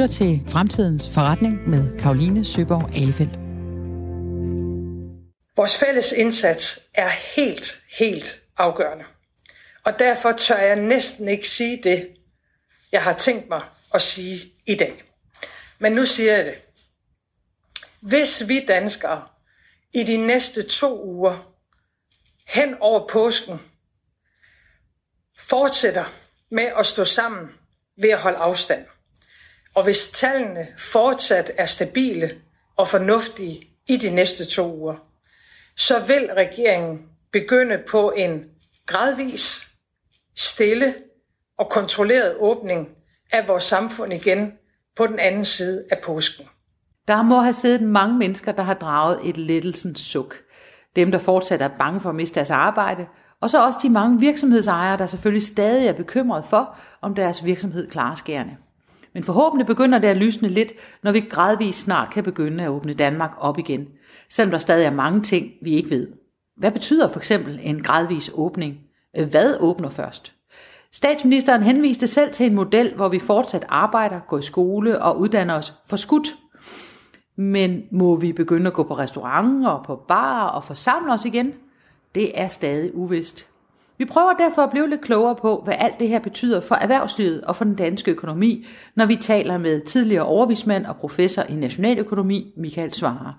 lytter til Fremtidens Forretning med Karoline Søborg Alefeldt. Vores fælles indsats er helt, helt afgørende. Og derfor tør jeg næsten ikke sige det, jeg har tænkt mig at sige i dag. Men nu siger jeg det. Hvis vi danskere i de næste to uger hen over påsken fortsætter med at stå sammen ved at holde afstand, og hvis tallene fortsat er stabile og fornuftige i de næste to uger, så vil regeringen begynde på en gradvis, stille og kontrolleret åbning af vores samfund igen på den anden side af påsken. Der må have siddet mange mennesker, der har draget et lettelsens suk. Dem, der fortsat er bange for at miste deres arbejde, og så også de mange virksomhedsejere, der selvfølgelig stadig er bekymret for, om deres virksomhed klarer skærende. Men forhåbentlig begynder det at lysne lidt, når vi gradvist snart kan begynde at åbne Danmark op igen, selvom der stadig er mange ting, vi ikke ved. Hvad betyder for eksempel en gradvis åbning? Hvad åbner først? Statsministeren henviste selv til en model, hvor vi fortsat arbejder, går i skole og uddanner os for skudt. Men må vi begynde at gå på restauranter og på bar og forsamle os igen? Det er stadig uvist. Vi prøver derfor at blive lidt klogere på, hvad alt det her betyder for erhvervslivet og for den danske økonomi, når vi taler med tidligere overvismand og professor i nationaløkonomi, Michael Svare.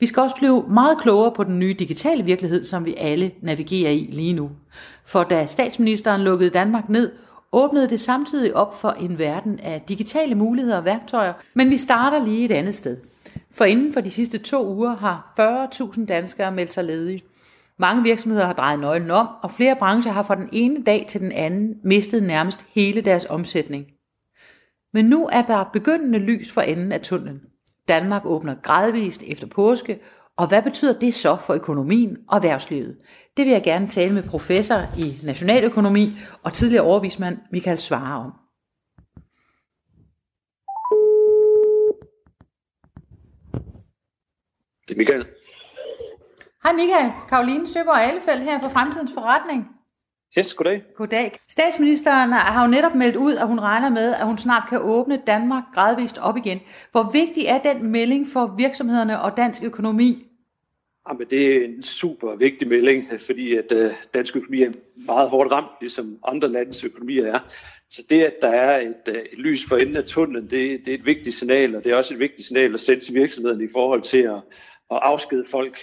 Vi skal også blive meget klogere på den nye digitale virkelighed, som vi alle navigerer i lige nu. For da statsministeren lukkede Danmark ned, åbnede det samtidig op for en verden af digitale muligheder og værktøjer, men vi starter lige et andet sted. For inden for de sidste to uger har 40.000 danskere meldt sig ledige. Mange virksomheder har drejet nøglen om, og flere brancher har fra den ene dag til den anden mistet nærmest hele deres omsætning. Men nu er der begyndende lys for enden af tunnelen. Danmark åbner gradvist efter påske, og hvad betyder det så for økonomien og erhvervslivet? Det vil jeg gerne tale med professor i nationaløkonomi og tidligere overvismand Michael Svare om. Det er Michael. Hej Michael, Karoline Søber Alefeldt her fra Fremtidens Forretning. Yes, goddag. Goddag. Statsministeren har jo netop meldt ud, at hun regner med, at hun snart kan åbne Danmark gradvist op igen. Hvor vigtig er den melding for virksomhederne og dansk økonomi? Jamen, det er en super vigtig melding, fordi at uh, dansk økonomi er meget hårdt ramt, ligesom andre landes økonomier er. Så det, at der er et, uh, et lys for enden af tunnelen, det, det er et vigtigt signal, og det er også et vigtigt signal at sende til virksomhederne i forhold til at, at afskede folk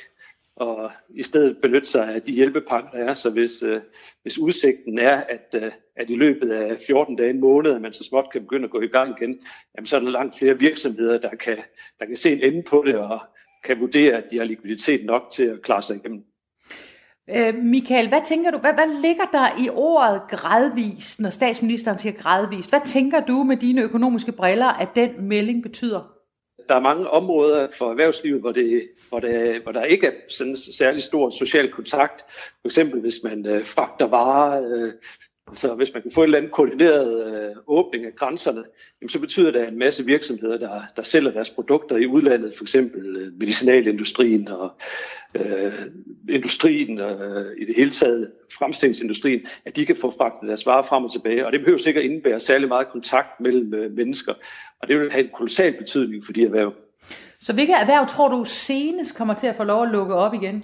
og i stedet benytte sig af de hjælpepakker, der er. Så hvis, øh, hvis udsigten er, at, øh, at i løbet af 14 dage, en måned, at man så småt kan begynde at gå i gang igen, jamen, så er der langt flere virksomheder, der kan, der kan se en ende på det og kan vurdere, at de har likviditet nok til at klare sig igennem. Øh, Michael, hvad tænker du, hvad, hvad ligger der i ordet gradvist, når statsministeren siger gradvist? Hvad tænker du med dine økonomiske briller, at den melding betyder? Der er mange områder for erhvervslivet, hvor, det, hvor, det, hvor der ikke er sådan særlig stor social kontakt. For eksempel hvis man øh, fragter varer, øh, så hvis man kan få en eller anden koordineret øh, åbning af grænserne, jamen, så betyder det, at en masse virksomheder, der, der sælger deres produkter i udlandet, for eksempel øh, medicinalindustrien og øh, industrien øh, i det hele taget, fremstillingsindustrien, at de kan få fragtet deres varer frem og tilbage. Og det behøver sikkert indebære særlig meget kontakt mellem øh, mennesker. Og det vil have en kolossal betydning for de erhverv. Så hvilke erhverv tror du senest kommer til at få lov at lukke op igen?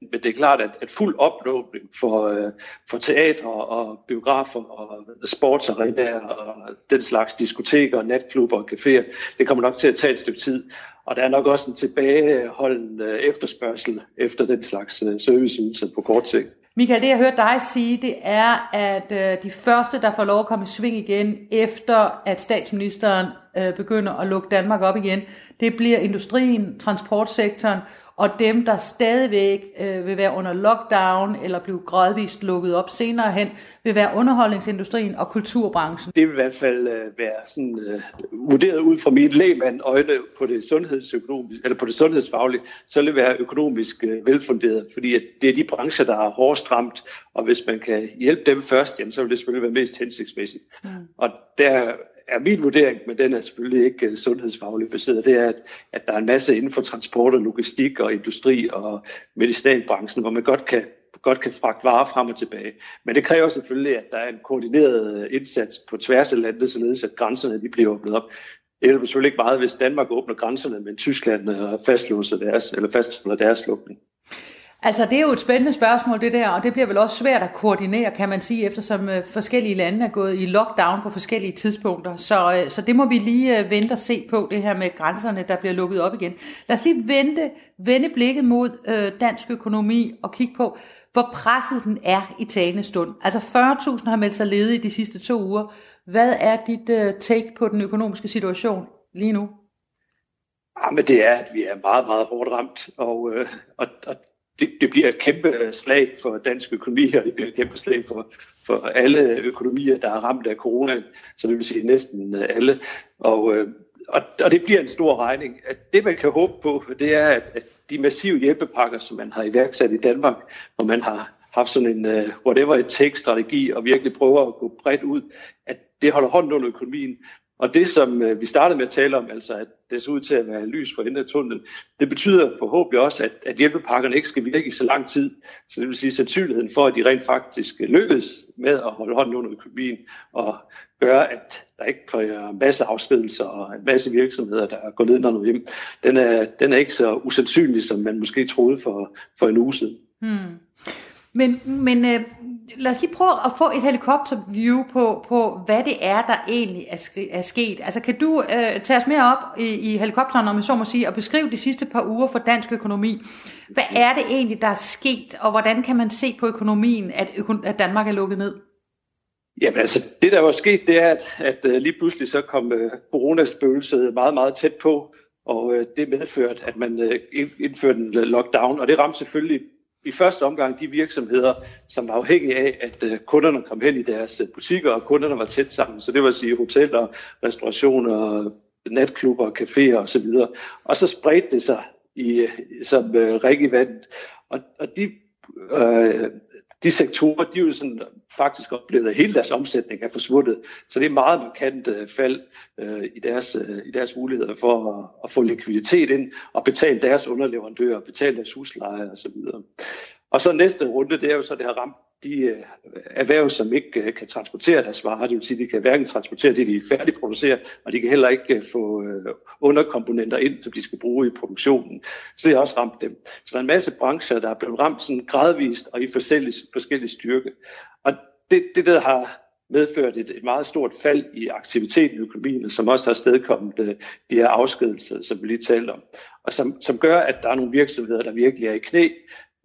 Men det er klart, at, at fuld oplåbning for, øh, for teatre og biografer og sportsarenaer og den slags diskoteker, natklubber og caféer, det kommer nok til at tage et stykke tid. Og der er nok også en tilbageholdende øh, efterspørgsel efter den slags øh, serviceydelser på kort sigt. Michael, det jeg hørte dig sige, det er, at øh, de første, der får lov at komme i sving igen, efter at statsministeren øh, begynder at lukke Danmark op igen, det bliver industrien, transportsektoren og dem, der stadigvæk øh, vil være under lockdown eller blive gradvist lukket op senere hen, vil være underholdningsindustrien og kulturbranchen. Det vil i hvert fald øh, være sådan, øh, vurderet ud fra mit lægmand øjne på det, sundhedsøkonomisk, eller på det sundhedsfaglige, så vil det være økonomisk øh, velfunderet, fordi at det er de brancher, der er hårdest ramt, og hvis man kan hjælpe dem først, jamen, så vil det selvfølgelig være mest hensigtsmæssigt. Mm. Og der er min vurdering, men den er selvfølgelig ikke øh, sundhedsfagligt baseret, det er, at, at der er en masse inden for transport og logistik og industri og medicinalbranchen, hvor man godt kan godt kan fragte varer frem og tilbage. Men det kræver selvfølgelig, at der er en koordineret øh, indsats på tværs af landet, således at grænserne de bliver åbnet op. Det hjælper selvfølgelig ikke meget, hvis Danmark åbner grænserne, men Tyskland øh, fastlåser deres, eller fastholder deres lukning. Altså, det er jo et spændende spørgsmål, det der, og det bliver vel også svært at koordinere, kan man sige, eftersom øh, forskellige lande er gået i lockdown på forskellige tidspunkter. Så, øh, så det må vi lige øh, vente og se på, det her med grænserne, der bliver lukket op igen. Lad os lige vente, vende blikket mod øh, dansk økonomi og kigge på, hvor presset den er i talende stund. Altså 40.000 har meldt sig ledige de sidste to uger. Hvad er dit øh, take på den økonomiske situation lige nu? Ja, men det er, at vi er meget, meget hårdt ramt, og, øh, og, og det, det bliver et kæmpe øh, slag for dansk økonomi, og det bliver et kæmpe slag for, for alle økonomier, der er ramt af corona, så det vil sige næsten øh, alle. Og, øh, og, og det bliver en stor regning. At det, man kan håbe på, det er, at, at de massive hjælpepakker, som man har iværksat i Danmark, hvor man har haft sådan en uh, whatever it takes strategi og virkelig prøver at gå bredt ud, at det holder hånden under økonomien, og det, som øh, vi startede med at tale om, altså at det ser ud til at være lys for enden af tunnelen, det betyder forhåbentlig også, at, at hjælpepakkerne ikke skal virke i så lang tid. Så det vil sige, at sandsynligheden for, at de rent faktisk lykkes med at holde hånden under økonomien og gøre, at der ikke kommer en masse afskedelser og en masse virksomheder, der går ned og hjem, den er, den er ikke så usandsynlig, som man måske troede for, for en uge siden. Hmm. Men, men øh, lad os lige prøve at få et helikopterview på, på hvad det er, der egentlig er, er sket. Altså kan du øh, tage os mere op i, i helikopteren, om jeg så må sige, og beskrive de sidste par uger for dansk økonomi. Hvad er det egentlig, der er sket, og hvordan kan man se på økonomien, at, øko- at Danmark er lukket ned? Jamen altså, det der var sket, det er, at, at øh, lige pludselig så kom øh, coronaspøgelset meget, meget tæt på, og øh, det medførte, at man øh, indførte en lockdown, og det ramte selvfølgelig i første omgang de virksomheder, som var afhængige af, at øh, kunderne kom hen i deres øh, butikker, og kunderne var tæt sammen. Så det vil sige hoteller, restaurationer, natklubber, caféer osv. Og så spredte det sig i, øh, som øh, rig i vandet. Og, og de, øh, de sektorer, de er jo sådan faktisk oplevet, at hele deres omsætning er forsvundet. Så det er meget markant øh, fald øh, i, deres, øh, i deres muligheder for at, at få likviditet ind og betale deres underleverandører, betale deres husleje osv. Og så næste runde, det er jo så, det har ramt de øh, erhverv, som ikke øh, kan transportere deres varer. Det vil sige, at de kan hverken transportere det, de færdigproducerer, og de kan heller ikke øh, få underkomponenter ind, som de skal bruge i produktionen. Så det har også ramt dem. Så der er en masse brancher, der er blevet ramt sådan gradvist og i forskellige, forskellige styrke. Og det, det der har medført et, et meget stort fald i aktiviteten i økonomien, som også har stedkommet de her afskedelser, som vi lige talte om, og som, som gør, at der er nogle virksomheder, der virkelig er i knæ,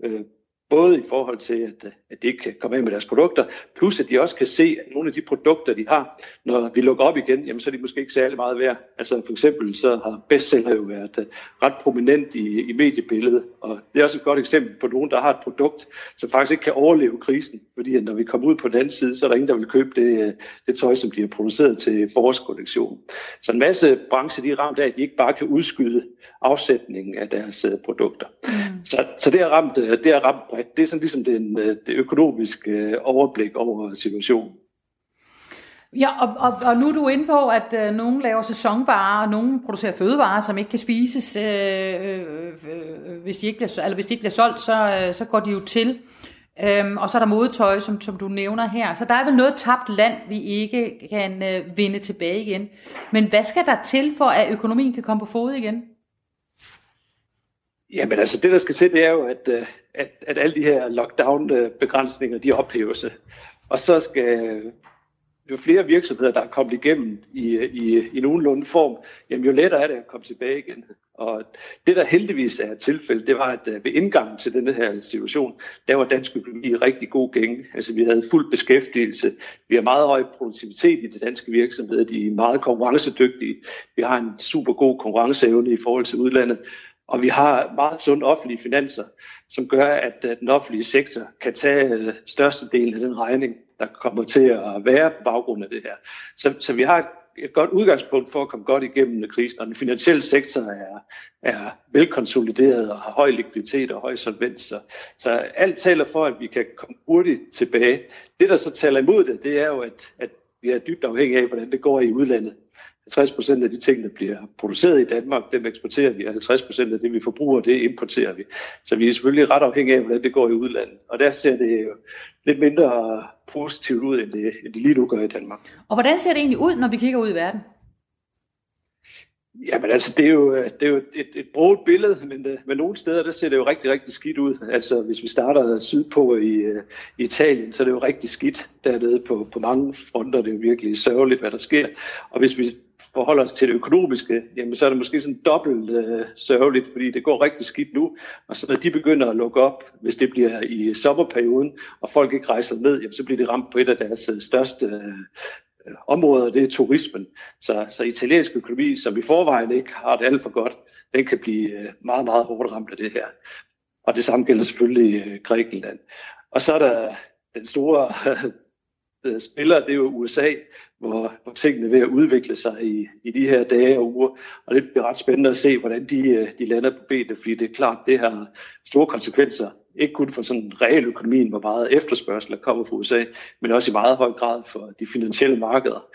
øh, både i forhold til, at, at de ikke kan komme af med deres produkter, plus at de også kan se, at nogle af de produkter, de har, når vi lukker op igen, jamen så er de måske ikke særlig meget værd. Altså for eksempel så har bestseller jo været uh, ret prominent i, i mediebilledet, og det er også et godt eksempel på nogen, der har et produkt, som faktisk ikke kan overleve krisen, fordi når vi kommer ud på den anden side, så er der ingen, der vil købe det, uh, det tøj, som de har produceret til forårskollektion. Så en masse brancher, de er ramt af, at de ikke bare kan udskyde afsætningen af deres uh, produkter. Mm. Så, så det har ramt, det har ramt bredt. Det er sådan ligesom det, det økonomiske øh, overblik over situationen. Ja, og, og, og nu er du inde på, at øh, nogen laver sæsonvarer, og nogen producerer fødevarer, som ikke kan spises, øh, øh, øh, hvis, de ikke bliver, eller hvis de ikke bliver solgt, så, øh, så går de jo til. Øhm, og så er der modetøj, som, som du nævner her. Så der er vel noget tabt land, vi ikke kan øh, vinde tilbage igen. Men hvad skal der til, for at økonomien kan komme på fod igen? Jamen altså, det der skal til, det er jo, at, øh, at, at alle de her lockdown-begrænsninger, de ophæves. Og så skal jo flere virksomheder, der er kommet igennem i, i, i nogenlunde form, jamen jo lettere er det at komme tilbage igen. Og det, der heldigvis er tilfældet, det var, at øh, ved indgangen til denne her situation, der var dansk økonomi i rigtig god gænge. Altså vi havde fuld beskæftigelse, vi har meget høj produktivitet i de danske virksomheder, de er meget konkurrencedygtige, vi har en super god konkurrenceevne i forhold til udlandet, og vi har meget sunde offentlige finanser, som gør, at øh, den offentlige sektor kan tage øh, størstedelen af den regning, der kommer til at være på baggrund af det her. Så, så vi har et, et godt udgangspunkt for at komme godt igennem krisen, og den finansielle sektor er, er velkonsolideret og har høj likviditet og høj solvens. Så, så alt taler for, at vi kan komme hurtigt tilbage. Det, der så taler imod det, det er jo, at, at vi er dybt afhængige af, hvordan det går i udlandet. 50 procent af de ting, der bliver produceret i Danmark, dem eksporterer vi, og 50 procent af det, vi forbruger, det importerer vi. Så vi er selvfølgelig ret afhængige af, hvordan det går i udlandet. Og der ser det jo lidt mindre positivt ud, end det, end det lige nu gør i Danmark. Og hvordan ser det egentlig ud, når vi kigger ud i verden? Jamen altså, det er jo, det er jo et, et brugt billede, men, øh, men nogle steder, der ser det jo rigtig, rigtig skidt ud. Altså, hvis vi starter sydpå i, øh, i Italien, så er det jo rigtig skidt dernede på, på mange fronter. Det er jo virkelig sørgeligt, hvad der sker. Og hvis vi forholder os til det økonomiske, jamen så er det måske sådan dobbelt øh, sørgeligt, fordi det går rigtig skidt nu. Og så når de begynder at lukke op, hvis det bliver i sommerperioden, og folk ikke rejser ned, jamen så bliver det ramt på et af deres øh, største øh, områder, det er turismen. Så, så italiensk økonomi, som i forvejen ikke har det alt for godt, den kan blive øh, meget, meget hårdt ramt af det her. Og det samme gælder selvfølgelig øh, Grækenland. Og så er der den store spiller, det er jo USA, hvor, hvor tingene er ved at udvikle sig i, i de her dage og uger. Og det bliver ret spændende at se, hvordan de, øh, de lander på benene, fordi det er klart, det har store konsekvenser. Ikke kun for sådan realøkonomien, hvor meget efterspørgsel der kommer fra USA, men også i meget høj grad for de finansielle markeder.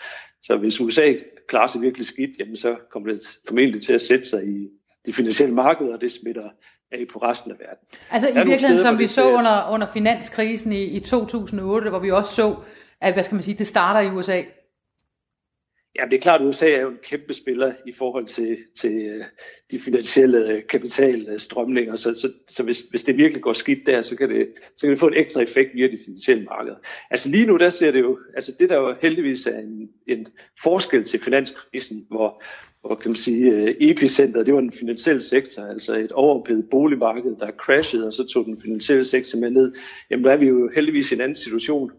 Så hvis USA klarer sig virkelig skidt, jamen så kommer det formentlig til at sætte sig i de finansielle markeder, og det smitter af på resten af verden. Altså i virkeligheden, som vi så under, under finanskrisen i, i 2008, hvor vi også så, at hvad skal man sige, det starter i USA. Ja, det er klart, at USA er jo en kæmpe spiller i forhold til, til øh, de finansielle øh, kapitalstrømninger, så, så, så hvis, hvis det virkelig går skidt der, så kan, det, så kan det få en ekstra effekt via de finansielle markeder. Altså lige nu, der ser det jo, altså det der jo heldigvis er en, en forskel til finanskrisen, hvor, hvor kan man sige, øh, epicenter, det var den finansielle sektor, altså et overophedet boligmarked, der crashede, og så tog den finansielle sektor med ned. Jamen der er vi jo heldigvis i en anden situation,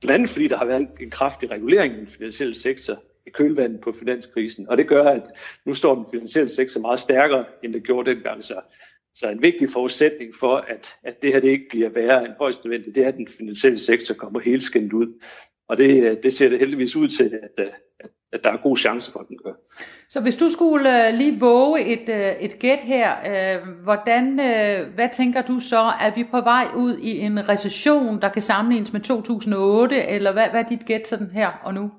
Blandt andet fordi der har været en kraftig regulering i den finansielle sektor i kølvandet på finanskrisen. Og det gør, at nu står den finansielle sektor meget stærkere, end det gjorde dengang. Så, så en vigtig forudsætning for, at, at det her det ikke bliver værre end højst nødvendigt, det er, at den finansielle sektor kommer helt skændt ud. Og det, det ser det heldigvis ud til, at, at, at der er god chance for, at den gør. Så hvis du skulle øh, lige våge et, øh, et gæt her, øh, hvordan, hvad tænker du så? Er vi på vej ud i en recession, der kan sammenlignes med 2008, eller hvad, hvad er dit gæt sådan her og nu?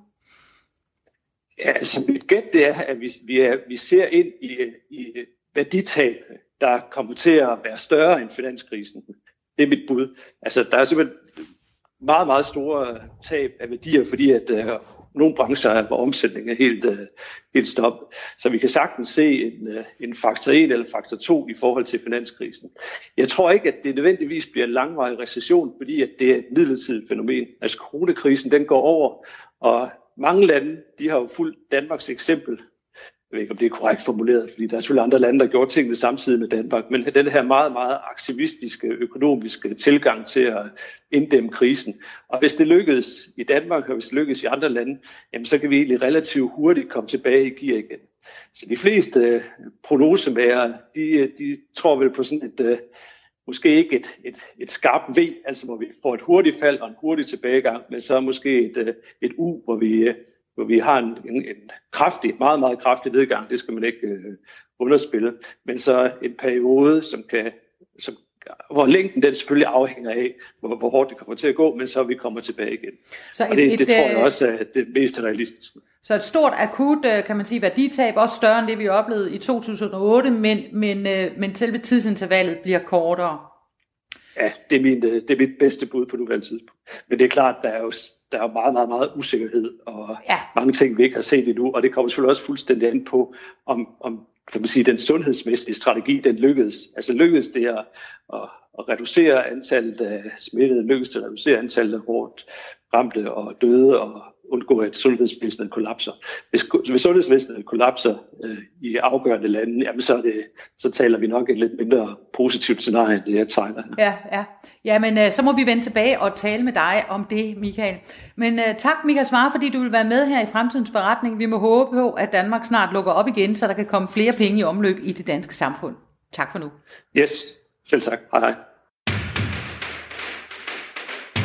Ja, altså mit gæt det er, at vi, vi, er, vi ser ind i, i værditab, der kommer til at være større end finanskrisen. Det er mit bud. Altså, der er simpelthen meget, meget store tab af værdier, fordi at øh, nogle brancher, hvor omsætningen er helt, øh, helt stoppet. Så vi kan sagtens se en, øh, en faktor 1 eller faktor 2 i forhold til finanskrisen. Jeg tror ikke, at det nødvendigvis bliver en langvarig recession, fordi at det er et midlertidigt fænomen. Altså coronakrisen, den går over, og mange lande, de har jo fulgt Danmarks eksempel jeg ved ikke, om det er korrekt formuleret, fordi der er selvfølgelig andre lande, der gjorde tingene samtidig med Danmark, men den her meget, meget aktivistiske økonomiske tilgang til at inddæmme krisen. Og hvis det lykkedes i Danmark, og hvis det lykkedes i andre lande, jamen så kan vi egentlig relativt hurtigt komme tilbage i gear igen. Så de fleste øh, prognosemager, de, øh, de tror vel på sådan et, øh, måske ikke et, et, et skarpt V, altså hvor vi får et hurtigt fald og en hurtig tilbagegang, men så måske et, et U, hvor vi hvor vi har en, en, en kraftig, meget, meget kraftig nedgang, det skal man ikke øh, underspille, men så en periode, som kan, som, hvor længden den selvfølgelig afhænger af, hvor, hvor hårdt det kommer til at gå, men så vi kommer tilbage igen. Så et, og det, et, det tror jeg øh, også er det mest realistiske. Så et stort akut, øh, kan man sige, værditab, også større end det, vi oplevede i 2008, men, men, øh, men selve tidsintervallet bliver kortere. Ja, det er, min, det er mit bedste bud på nuværende tidspunkt. Men det er klart, der er jo der er meget, meget, meget usikkerhed, og ja. mange ting, vi ikke har set endnu, og det kommer selvfølgelig også fuldstændig an på, om, om kan man sige, den sundhedsmæssige strategi, den lykkedes. Altså lykkedes det at, at, at reducere antallet af smittede, lykkedes det at reducere antallet af hårdt ramte og døde, og undgå, at sundhedsvæsenet kollapser. Hvis, hvis sundhedsvæsenet kollapser øh, i afgørende lande, jamen så, er det, så taler vi nok et lidt mindre positivt scenarie, end det jeg tegner her. Ja, ja. ja men øh, så må vi vende tilbage og tale med dig om det, Michael. Men øh, tak, Michael Svare, fordi du vil være med her i Fremtidens Forretning. Vi må håbe på, at Danmark snart lukker op igen, så der kan komme flere penge i omløb i det danske samfund. Tak for nu. Yes, selv tak. Hej hej.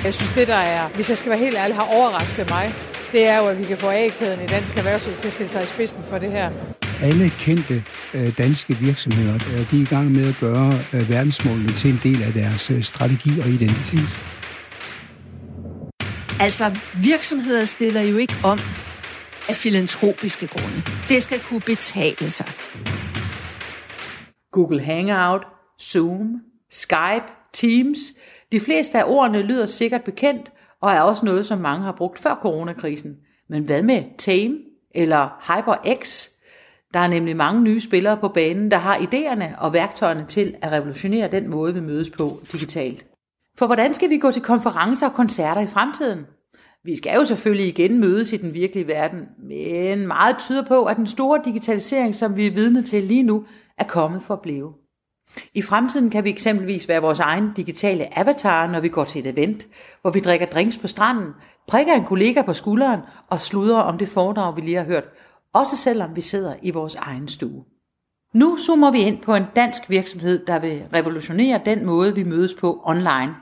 Jeg synes, det der er, hvis jeg skal være helt ærlig, har overrasket mig, det er jo, at vi kan få A-kæden i dansk erhvervsliv til at stille sig i spidsen for det her. Alle kendte øh, danske virksomheder, øh, de er i gang med at gøre øh, verdensmålene til en del af deres strategi og identitet. Altså, virksomheder stiller jo ikke om. af filantropiske grunde. Det skal kunne betale sig. Google Hangout, Zoom, Skype, Teams. De fleste af ordene lyder sikkert bekendt, og er også noget, som mange har brugt før coronakrisen. Men hvad med Tame eller HyperX? Der er nemlig mange nye spillere på banen, der har idéerne og værktøjerne til at revolutionere den måde, vi mødes på digitalt. For hvordan skal vi gå til konferencer og koncerter i fremtiden? Vi skal jo selvfølgelig igen mødes i den virkelige verden, men meget tyder på, at den store digitalisering, som vi er vidne til lige nu, er kommet for at blive. I fremtiden kan vi eksempelvis være vores egen digitale avatar, når vi går til et event, hvor vi drikker drinks på stranden, prikker en kollega på skulderen og sludrer om det foredrag, vi lige har hørt, også selvom vi sidder i vores egen stue. Nu zoomer vi ind på en dansk virksomhed, der vil revolutionere den måde, vi mødes på online.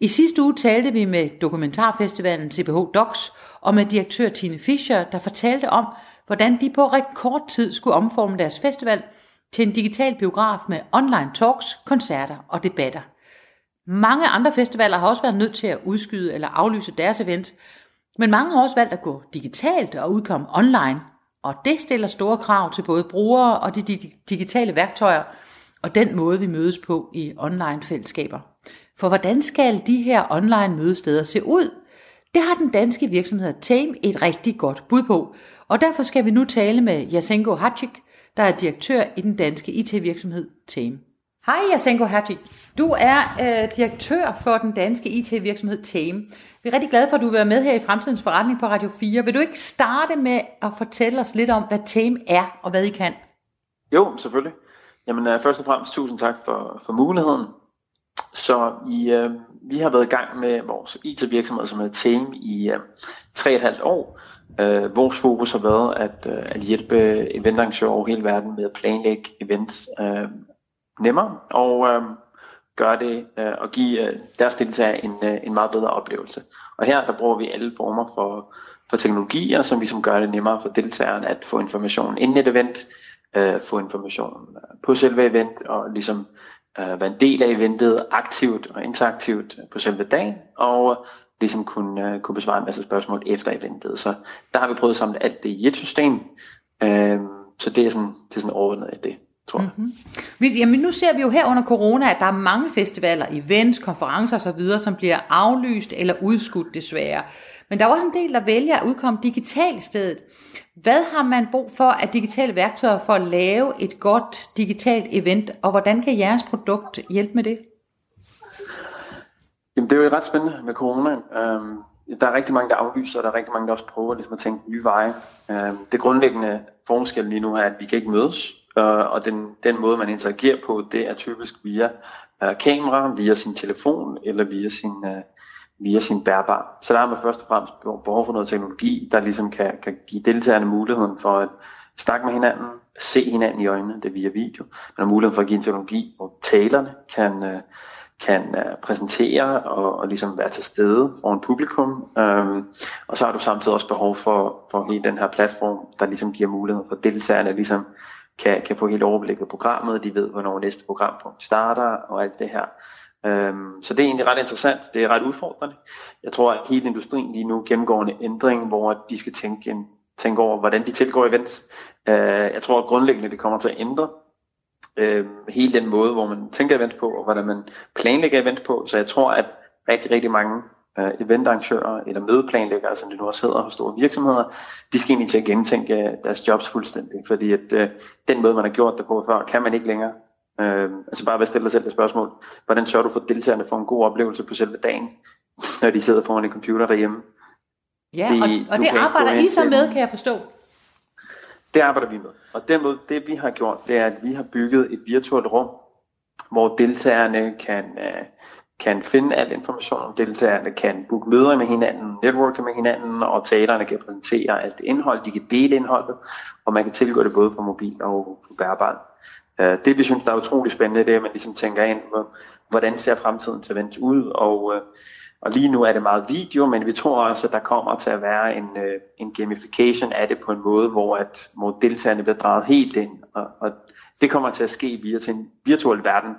I sidste uge talte vi med dokumentarfestivalen CPH Docs og med direktør Tine Fischer, der fortalte om, hvordan de på rekordtid skulle omforme deres festival til en digital biograf med online talks, koncerter og debatter. Mange andre festivaler har også været nødt til at udskyde eller aflyse deres event, men mange har også valgt at gå digitalt og udkomme online, og det stiller store krav til både brugere og de digitale værktøjer og den måde, vi mødes på i online fællesskaber. For hvordan skal de her online mødesteder se ud? Det har den danske virksomhed Tame et rigtig godt bud på, og derfor skal vi nu tale med Jasenko Hacik, der er direktør i den danske IT-virksomhed Tame. Hej Jasenko Hadji. Du er øh, direktør for den danske IT-virksomhed Tame. Vi er rigtig glade for, at du vil være med her i Fremtidens Forretning på Radio 4. Vil du ikke starte med at fortælle os lidt om, hvad Tame er og hvad I kan? Jo, selvfølgelig. Jamen øh, først og fremmest tusind tak for, for muligheden. Så i, øh, vi har været i gang med vores IT-virksomhed, som hedder Tame, i uh, tre og et halvt år. Øh, vores fokus har været at, øh, at hjælpe eventarrangører over hele verden med at planlægge events øh, nemmere og øh, gøre det øh, og give øh, deres deltagere en, øh, en meget bedre oplevelse. Og her der bruger vi alle former for, for teknologier, som ligesom gør det nemmere for deltagerne at få information inden et event, øh, få information øh, på selve event og ligesom øh, være en del af eventet aktivt og interaktivt øh, på selve dagen og ligesom kunne, uh, kunne besvare en masse spørgsmål efter eventet. Så der har vi prøvet at samle alt det i et system. Uh, så det er sådan, det er sådan overordnet af det, tror jeg. Mm-hmm. Jamen nu ser vi jo her under corona, at der er mange festivaler, events, konferencer osv., som bliver aflyst eller udskudt desværre. Men der er også en del, der vælger at udkomme digitalt i stedet. Hvad har man brug for af digitale værktøjer for at lave et godt digitalt event, og hvordan kan jeres produkt hjælpe med det? Jamen, det er jo ret spændende med corona. Um, der er rigtig mange, der aflyser, og der er rigtig mange, der også prøver ligesom at tænke nye veje. Øhm, det grundlæggende forskel lige nu er, at vi kan ikke mødes, øh, og den, den måde, man interagerer på, det er typisk via øh, kamera, via sin telefon eller via sin, øh, via sin bærbar. Så der har man først og fremmest behov for noget teknologi, der ligesom kan, kan give deltagerne muligheden for at snakke med hinanden, se hinanden i øjnene, det er via video. men muligheden for at give en teknologi, hvor talerne kan, Øh, kan uh, præsentere og, og ligesom være til stede for en publikum. Um, og så har du samtidig også behov for, for hele den her platform, der ligesom giver mulighed for deltagerne ligesom kan, kan få helt overblikket programmet, de ved, hvornår næste programpunkt starter og alt det her. Um, så det er egentlig ret interessant, det er ret udfordrende. Jeg tror, at hele industrien lige nu gennemgår en ændring, hvor de skal tænke, en, tænke over, hvordan de tilgår events. Uh, jeg tror at grundlæggende, det kommer til at ændre uh, hele den måde, hvor man tænker events på, og hvordan man planlægger events på. Så jeg tror, at rigtig, rigtig mange uh, eventarrangører eller mødeplanlæggere, som det nu også hedder hos store virksomheder, de skal egentlig til at gentænke deres jobs fuldstændig, fordi at uh, den måde, man har gjort det på før, kan man ikke længere. Uh, altså bare ved at stille dig selv det spørgsmål, hvordan sørger du for, at deltagerne får en god oplevelse på selve dagen, når de sidder foran en computer derhjemme? Ja, det, og, og det arbejder I så med, kan jeg forstå. Det arbejder vi med. Og den måde, det vi har gjort, det er, at vi har bygget et virtuelt rum, hvor deltagerne kan, øh, kan finde al information om deltagerne, kan booke møder med hinanden, networke med hinanden, og talerne kan præsentere alt det indhold, de kan dele indholdet, og man kan tilgå det både på mobil og på bærbar. Øh, det vi synes, der er utrolig spændende, det er, at man ligesom tænker ind, hvordan ser fremtidens event ud, og, øh, og lige nu er det meget video, men vi tror også, at der kommer til at være en, øh, en gamification af det på en måde, hvor, at, hvor deltagerne bliver draget helt ind, og, og det kommer til at ske via til en virtuel verden.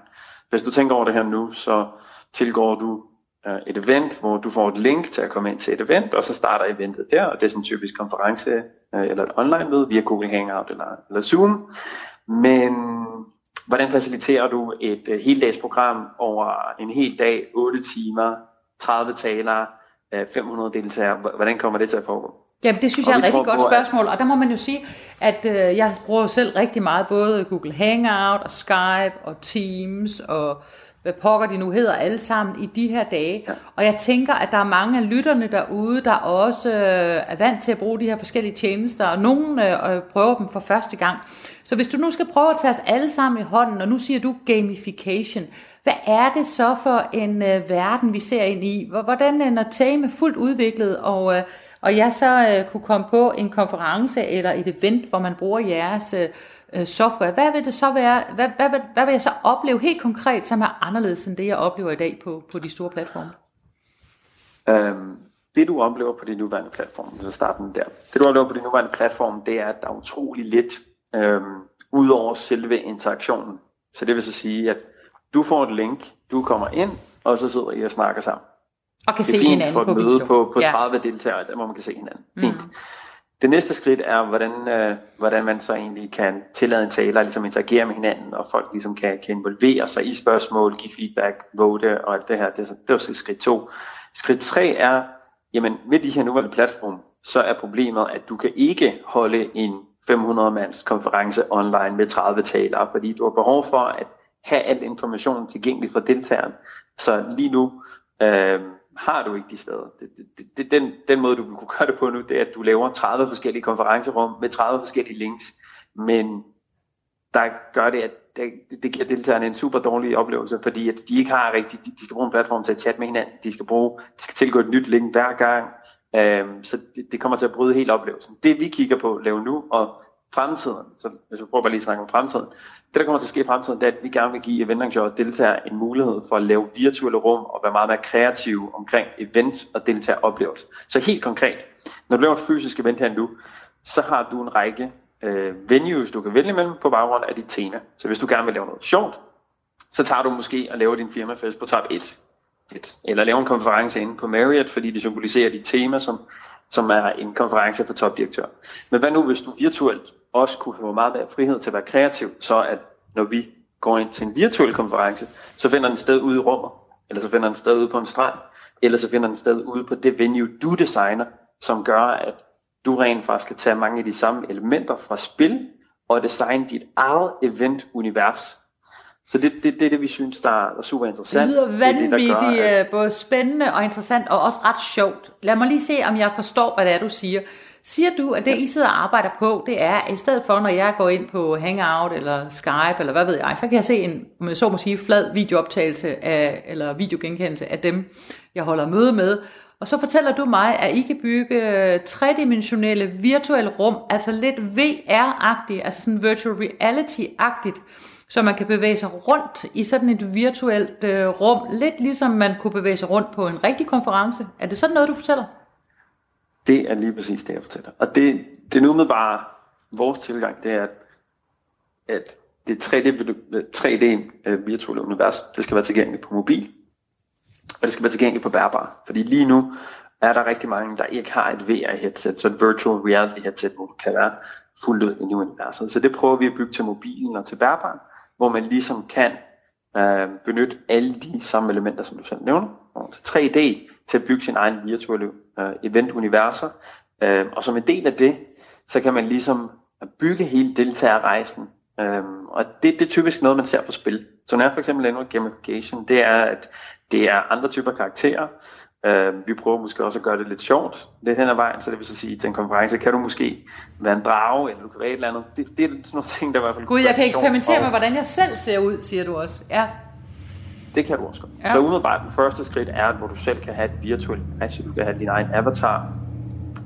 Hvis du tænker over det her nu, så tilgår du øh, et event, hvor du får et link til at komme ind til et event, og så starter eventet der, og det er sådan en typisk konference øh, eller et online møde via Google Hangout eller, eller Zoom. Men hvordan faciliterer du et øh, heldagsprogram over en hel dag, 8 timer, 30 talere, uh, 500 deltagere? Hvordan kommer det til at foregå? Jamen, det synes og jeg er et rigtig godt på, spørgsmål, og der må man jo sige, at øh, jeg bruger selv rigtig meget både Google Hangout og Skype og Teams og hvad pokker de nu hedder, alle sammen i de her dage. Ja. Og jeg tænker, at der er mange af lytterne derude, der også øh, er vant til at bruge de her forskellige tjenester, og nogen øh, prøver dem for første gang. Så hvis du nu skal prøve at tage os alle sammen i hånden, og nu siger du gamification, hvad er det så for en øh, verden, vi ser ind i? Hvordan er når team er fuldt udviklet, og, øh, og jeg så øh, kunne komme på en konference eller et event, hvor man bruger jeres øh, øh, software, hvad vil det så være, hvad, hvad, hvad, hvad vil jeg så opleve helt konkret, som er anderledes end det, jeg oplever i dag på, på de store platforme? Um, det du oplever på de nuværende platforme, så starten der, det du oplever på de nuværende platforme, det er, at der er utrolig lidt um, ud over selve interaktionen. Så det vil så sige, at du får et link, du kommer ind, og så sidder I og snakker sammen. Og kan se hinanden på video. Det er fint for et møde på, på 30 ja. deltagere, hvor man kan se hinanden. Fint. Mm. Det næste skridt er, hvordan, øh, hvordan man så egentlig kan tillade en taler, ligesom interagere med hinanden, og folk ligesom kan, kan involvere sig i spørgsmål, give feedback, vote og alt det her. Det, det er jo skridt to. Skridt tre er, jamen med de her nuværende platform, så er problemet, at du kan ikke holde en 500 mands konference online med 30 talere, fordi du har behov for at have al information tilgængelig for deltageren. Så lige nu, øh, har du ikke de steder. Det, det, det, den, den måde, du kunne gøre det på nu, det er, at du laver 30 forskellige konferencerum med 30 forskellige links, men der gør det, at det, det giver deltagerne en super dårlig oplevelse, fordi at de ikke har rigtig, de, de skal bruge en platform til at chatte med hinanden, de skal bruge, de skal tilgå et nyt link hver gang, øhm, så det, det kommer til at bryde hele oplevelsen. Det vi kigger på at lave nu, og fremtiden, så hvis vi prøver bare lige at snakke om fremtiden, det der kommer til at ske i fremtiden, det er, at vi gerne vil give Eventarrangører og deltagere en mulighed for at lave virtuelle rum og være meget mere kreative omkring event og deltageroplevelse. Så helt konkret, når du laver et fysisk event her nu, så har du en række øh, venues, du kan vælge imellem på baggrund af dit tema. Så hvis du gerne vil lave noget sjovt, så tager du måske og laver din firmafest på top 1. Eller laver en konference inde på Marriott, fordi det symboliserer dit tema, som, som er en konference for topdirektør. Men hvad nu, hvis du virtuelt også kunne få meget mere frihed til at være kreativ, så at når vi går ind til en virtuel konference, så finder den sted ude i rummet, eller så finder den sted ude på en strand, eller så finder den sted ude på det venue, du designer, som gør, at du rent faktisk kan tage mange af de samme elementer fra spil, og designe dit eget event-univers. Så det, det, det er det, vi synes, der er super interessant. Det lyder vanvittigt, det, det, at... Øh, både spændende og interessant, og også ret sjovt. Lad mig lige se, om jeg forstår, hvad det er, du siger. Siger du, at det I sidder og arbejder på, det er, at i stedet for, når jeg går ind på Hangout eller Skype, eller hvad ved jeg, så kan jeg se en, så må sige, flad videooptagelse af, eller videogenkendelse af dem, jeg holder møde med. Og så fortæller du mig, at I kan bygge tredimensionelle virtuelle rum, altså lidt VR-agtigt, altså sådan virtual reality-agtigt, så man kan bevæge sig rundt i sådan et virtuelt øh, rum, lidt ligesom man kunne bevæge sig rundt på en rigtig konference. Er det sådan noget, du fortæller? Det er lige præcis det, jeg fortæller. Og det, det er nu med bare vores tilgang, det er, at, at det 3D, 3D øh, virtuelle univers, det skal være tilgængeligt på mobil, og det skal være tilgængeligt på bærbar. Fordi lige nu er der rigtig mange, der ikke har et VR-headset, så et virtual reality headset, hvor du kan være fuldt ud i universet. Så det prøver vi at bygge til mobilen og til bærbar, hvor man ligesom kan øh, benytte alle de samme elementer, som du selv nævner, og til 3D til at bygge sin egen virtuelle øh, event-universer. Øh, og som en del af det, så kan man ligesom bygge hele deltagerrejsen. Øh, og det, det er typisk noget, man ser på spil. Så når jeg for eksempel laver gamification, det er, at det er andre typer karakterer. Uh, vi prøver måske også at gøre det lidt sjovt lidt hen ad vejen, så det vil så sige, til en konference kan du måske være en drage, eller du kan være et eller andet. Det, det er sådan nogle ting, der i hvert fald Gud, jeg kan eksperimentere med, hvordan jeg selv ser ud, siger du også. Ja. Det kan du også godt. Ja. Så umiddelbart, den første skridt er, hvor du selv kan have et virtuelt altså du kan have din egen avatar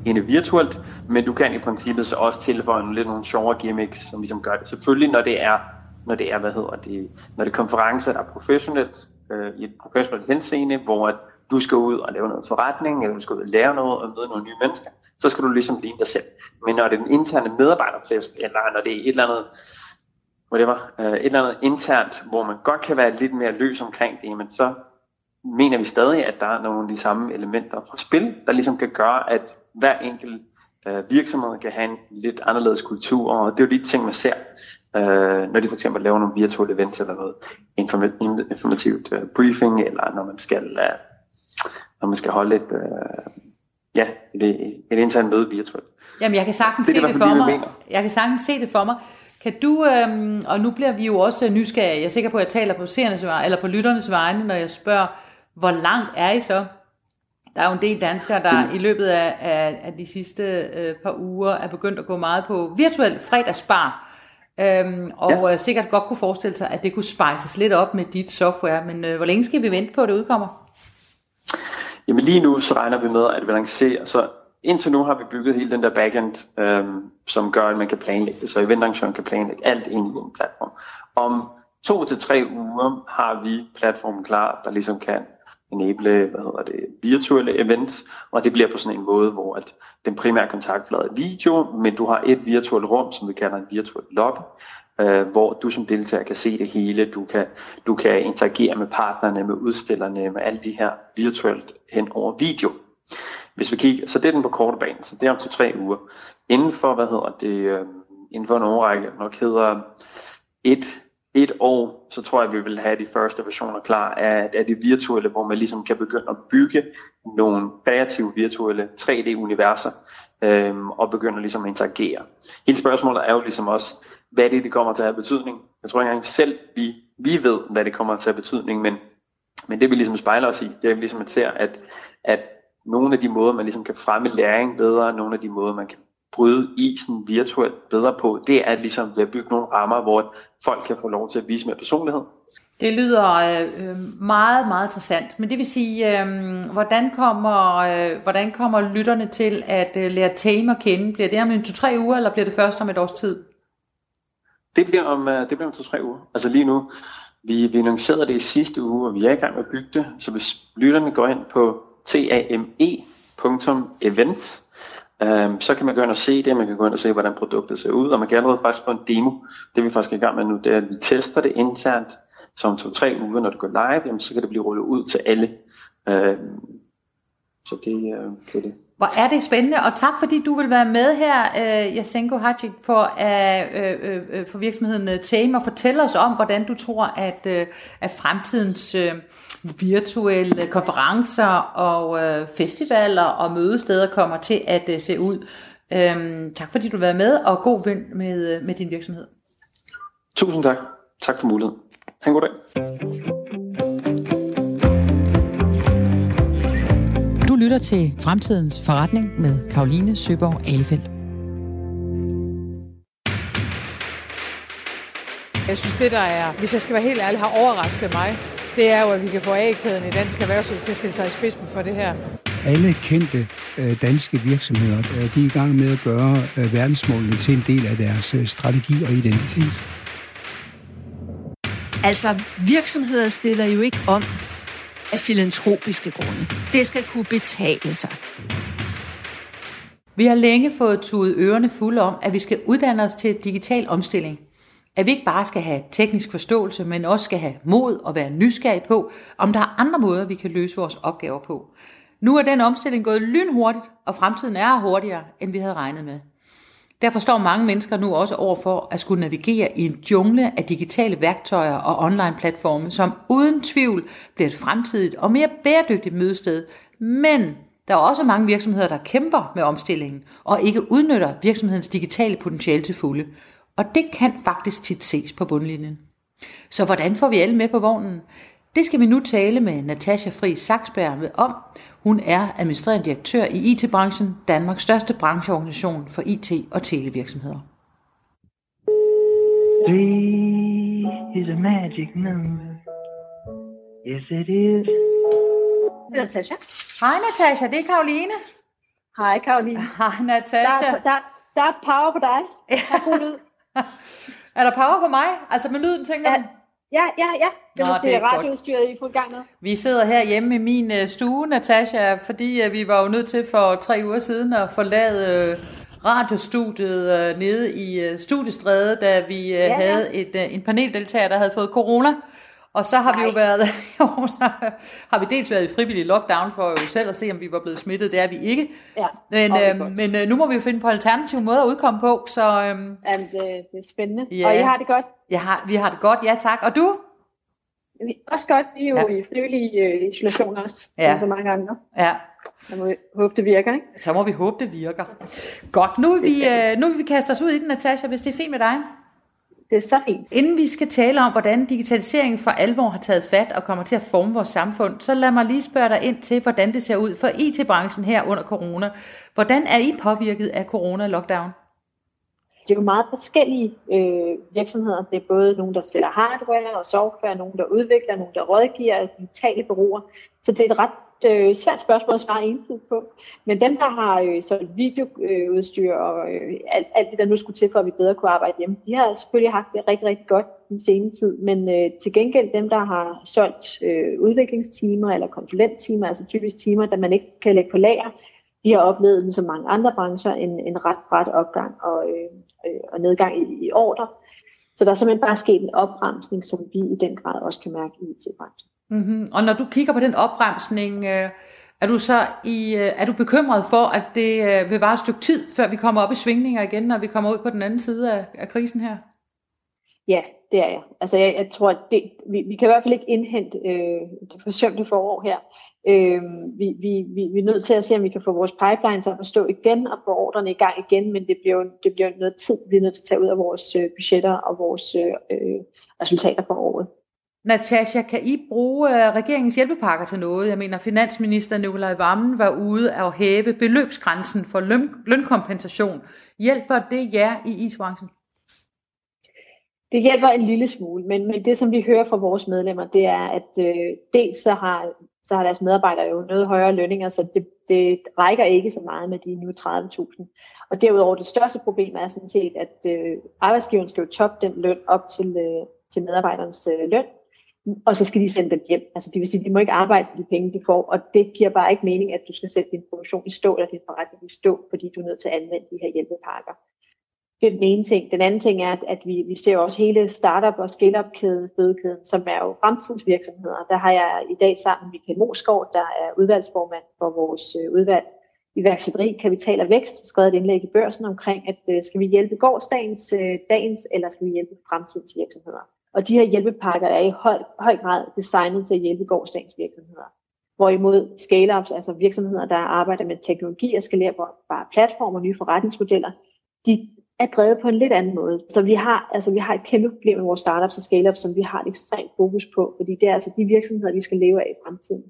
inde virtuelt, men du kan i princippet så også tilføje nogle, lidt nogle sjovere gimmicks, som ligesom gør det. Selvfølgelig, når det er, når det er, hvad hedder det, når det er konferencer, der er professionelt, øh, i et professionelt henseende, hvor at du skal ud og lave noget forretning, eller du skal ud og lære noget og møde nogle nye mennesker, så skal du ligesom ligne dig selv. Men når det er en interne medarbejderfest, eller når det er et eller andet, whatever, uh, et eller andet internt, hvor man godt kan være lidt mere løs omkring det, men så mener vi stadig, at der er nogle af de samme elementer fra spil, der ligesom kan gøre, at hver enkelt øh, virksomhed kan have en lidt anderledes kultur, og det er jo de ting, man ser, øh, når de for eksempel laver nogle virtuelle events eller noget informativt øh, briefing, eller når man skal, øh, når man skal holde et, øh, ja, et, et internt møde virtuelt. Jamen, jeg kan sagtens det, se det, det for mig. Jeg kan sagtens se det for mig. Kan du, øhm, og nu bliver vi jo også nysgerrige, jeg er sikker på, at jeg taler på seernes eller på lytternes vegne, når jeg spørger, hvor langt er I så? Der er jo en del danskere, der i løbet af, af, af de sidste øh, par uger er begyndt at gå meget på virtuel fredagsbar. Øhm, og ja. øh, sikkert godt kunne forestille sig, at det kunne spejses lidt op med dit software. Men øh, hvor længe skal vi vente på, at det udkommer? Jamen lige nu så regner vi med, at vi lancerer, så indtil nu har vi bygget hele den der backend, øhm, som gør, at man kan planlægge det, så eventarrangøren kan planlægge alt ind i en platform. Om to til tre uger har vi platformen klar, der ligesom kan enable hvad hedder det, virtuelle events, og det bliver på sådan en måde, hvor at den primære kontaktflade er video, men du har et virtuelt rum, som vi kalder en virtuel lobby, øh, hvor du som deltager kan se det hele, du kan, du kan interagere med partnerne, med udstillerne, med alle de her virtuelt hen over video. Hvis vi kigger, så det er den på korte bane, så det er om til tre uger. Inden for, hvad hedder det, øh, inden for en årrække, nok hedder et, et år, så tror jeg, vi vil have de første versioner klar af, af det virtuelle, hvor man ligesom kan begynde at bygge nogle kreative virtuelle 3D-universer, øhm, og begynde ligesom at interagere. Hele spørgsmålet er jo ligesom også, hvad det, det kommer til at have betydning. Jeg tror ikke engang selv, vi, vi ved, hvad det kommer til at have betydning, men, men det vi ligesom spejler os i, det er ligesom at ser, at, at nogle af de måder, man ligesom kan fremme læring bedre, nogle af de måder, man kan bryde isen virtuelt bedre på, det er ligesom ved at bygge nogle rammer, hvor folk kan få lov til at vise mere personlighed. Det lyder øh, meget, meget interessant. Men det vil sige, øh, hvordan, kommer, øh, hvordan kommer lytterne til at øh, lære Tame at kende? Bliver det om en to-tre uger, eller bliver det først om et års tid? Det bliver om, øh, det bliver om to-tre uger. Altså lige nu, vi, vi annoncerede det i sidste uge, og vi er i gang med at bygge det. Så hvis lytterne går ind på tame.events, Øhm, så kan man gå ind og se det, man kan gå ind og se, hvordan produktet ser ud, og man kan allerede faktisk få en demo. Det vi faktisk er i gang med nu, det er, at vi tester det internt, så om to-tre uger, når det går live, jamen, så kan det blive rullet ud til alle. Øhm, så det, øh, det er det. Hvor er det spændende, og tak fordi du vil være med her, uh, Jasenko Hadjik, for, uh, uh, uh, for virksomheden øh, Tame, og fortælle os om, hvordan du tror, at, uh, at fremtidens uh, virtuelle konferencer og øh, festivaler og mødesteder kommer til at øh, se ud. Øhm, tak fordi du var med, og god vind med, med din virksomhed. Tusind tak. Tak for muligheden. Ha' en god dag. Du lytter til Fremtidens Forretning med Karoline Søborg Alefeldt. Jeg synes, det der er, hvis jeg skal være helt ærlig, har overrasket mig, det er jo, at vi kan få A-kæden i dansk erhvervsliv til at stille sig i spidsen for det her. Alle kendte øh, danske virksomheder, øh, de er i gang med at gøre øh, verdensmålene til en del af deres strategi og identitet. Altså, virksomheder stiller jo ikke om af filantropiske grunde. Det skal kunne betale sig. Vi har længe fået tudet ørerne fulde om, at vi skal uddanne os til digital omstilling. At vi ikke bare skal have teknisk forståelse, men også skal have mod og være nysgerrig på, om der er andre måder, vi kan løse vores opgaver på. Nu er den omstilling gået lynhurtigt, og fremtiden er hurtigere, end vi havde regnet med. Derfor står mange mennesker nu også over for at skulle navigere i en jungle af digitale værktøjer og online platforme, som uden tvivl bliver et fremtidigt og mere bæredygtigt mødested. Men der er også mange virksomheder, der kæmper med omstillingen og ikke udnytter virksomhedens digitale potentiale til fulde. Og det kan faktisk tit ses på bundlinjen. Så hvordan får vi alle med på vognen? Det skal vi nu tale med Natasha Fri Saksberg om. Hun er administrerende direktør i IT-branchen, Danmarks største brancheorganisation for IT- og televirksomheder. Three is a magic number. Yes, it is. Det er Natasha. Hej Natasha, det er Karoline. Hej Karoline. Hej Natasha. Der, der, der er power på dig. Der er god lyd. er der power på mig? Altså med lyden, tænker ja. Ja, ja, ja. Det er Nå, måske radioudstyret, I er gang med. Vi sidder her hjemme i min uh, stue, Natasha, fordi uh, vi var jo nødt til for tre uger siden at forlade uh, radiostudiet uh, nede i uh, Studiestræde, da vi uh, ja, ja. havde et, uh, en paneldeltager, der havde fået corona. Og så har Nej. vi jo været, jo, så har vi dels været i frivillig lockdown for jo selv at se, om vi var blevet smittet. Det er vi ikke. Ja, men øh, men øh, nu må vi jo finde på alternative måder at udkomme på. Så, øh, Jamen, det, det er spændende. Ja, og I har det godt? Jeg har, vi har det godt, ja tak. Og du? Vi også godt. Vi er jo ja. i frivillig uh, isolation også, ja. som så mange andre. Ja. Så må vi håbe, det virker, ikke? Så må vi håbe, det virker. Godt, nu vil vi, uh, nu vil vi kaste os ud i den, Natasha, hvis det er fint med dig. Det er så fint. Inden vi skal tale om, hvordan digitaliseringen for alvor har taget fat og kommer til at forme vores samfund, så lad mig lige spørge dig ind til, hvordan det ser ud for IT-branchen her under corona. Hvordan er I påvirket af corona-lockdown? Det er jo meget forskellige øh, virksomheder. Det er både nogle, der sælger hardware og software, nogle, der udvikler, nogle, der rådgiver, digitale bureauer. Så det er et ret øh, svært spørgsmål at svare ensidigt på. Men dem, der har øh, solgt videoudstyr og øh, alt, alt det, der nu skulle til, for at vi bedre kunne arbejde hjemme, de har selvfølgelig haft det rigtig, rigtig godt den seneste tid. Men øh, til gengæld dem, der har solgt øh, udviklingstimer eller konsulenttimer, altså typisk timer, der man ikke kan lægge på lager, de har oplevet, ligesom mange andre brancher, en, en ret bræt opgang og, øh, øh, og nedgang i, i ordre. Så der er simpelthen bare sket en opbremsning, som vi i den grad også kan mærke i IT-branchen. Mm-hmm. Og når du kigger på den opbremsning, øh, er du så i, øh, er du bekymret for, at det øh, vil vare et stykke tid, før vi kommer op i svingninger igen, når vi kommer ud på den anden side af, af krisen her? Ja, det er jeg. Altså jeg, jeg tror, at det, vi, vi kan i hvert fald ikke indhente øh, det forsømte forår her. Øh, vi, vi, vi, vi er nødt til at se, om vi kan få vores pipeline til at stå igen og få ordrene i gang igen, men det bliver, det bliver noget tid, vi er nødt til at tage ud af vores øh, budgetter og vores øh, øh resultater for året. Natasha, kan I bruge øh, regeringens hjælpepakker til noget? Jeg mener, finansminister Nikolaj Vammen var ude at hæve beløbsgrænsen for løn, lønkompensation. Hjælper det jer i isbranchen? Det hjælper en lille smule, men, men det som vi hører fra vores medlemmer, det er, at øh, dels så har, så har deres medarbejdere jo noget højere lønninger, så det, det rækker ikke så meget med de nu 30.000. Og derudover det største problem er sådan set, at øh, arbejdsgiveren skal jo toppe den løn op til, øh, til medarbejderens øh, løn, og så skal de sende dem hjem. Altså det vil sige, at de må ikke arbejde for de penge, de får, og det giver bare ikke mening, at du skal sætte din produktion i stå, eller din forretning i stå, fordi du er nødt til at anvende de her hjælpepakker. Det er den ene ting. Den anden ting er, at, at vi, vi ser også hele startup- og scale-up-kæden, fødekæden, som er jo fremtidens virksomheder. Der har jeg i dag sammen med Michael Moskov, der er udvalgsformand for vores øh, udvalg iværksætteri, kapital og vækst, skrevet et indlæg i børsen omkring, at øh, skal vi hjælpe gårdsdagens, øh, dagens, eller skal vi hjælpe fremtidens virksomheder? Og de her hjælpepakker er i høj, høj grad designet til at hjælpe gårdsdagens virksomheder. Hvorimod scale-ups, altså virksomheder, der arbejder med teknologi og skalerbare på bare platformer og nye forretningsmodeller, de er drevet på en lidt anden måde. Så vi har, altså, vi har et kæmpe problem med vores startups og scale-ups, som vi har et ekstremt fokus på, fordi det er altså de virksomheder, vi skal leve af i fremtiden.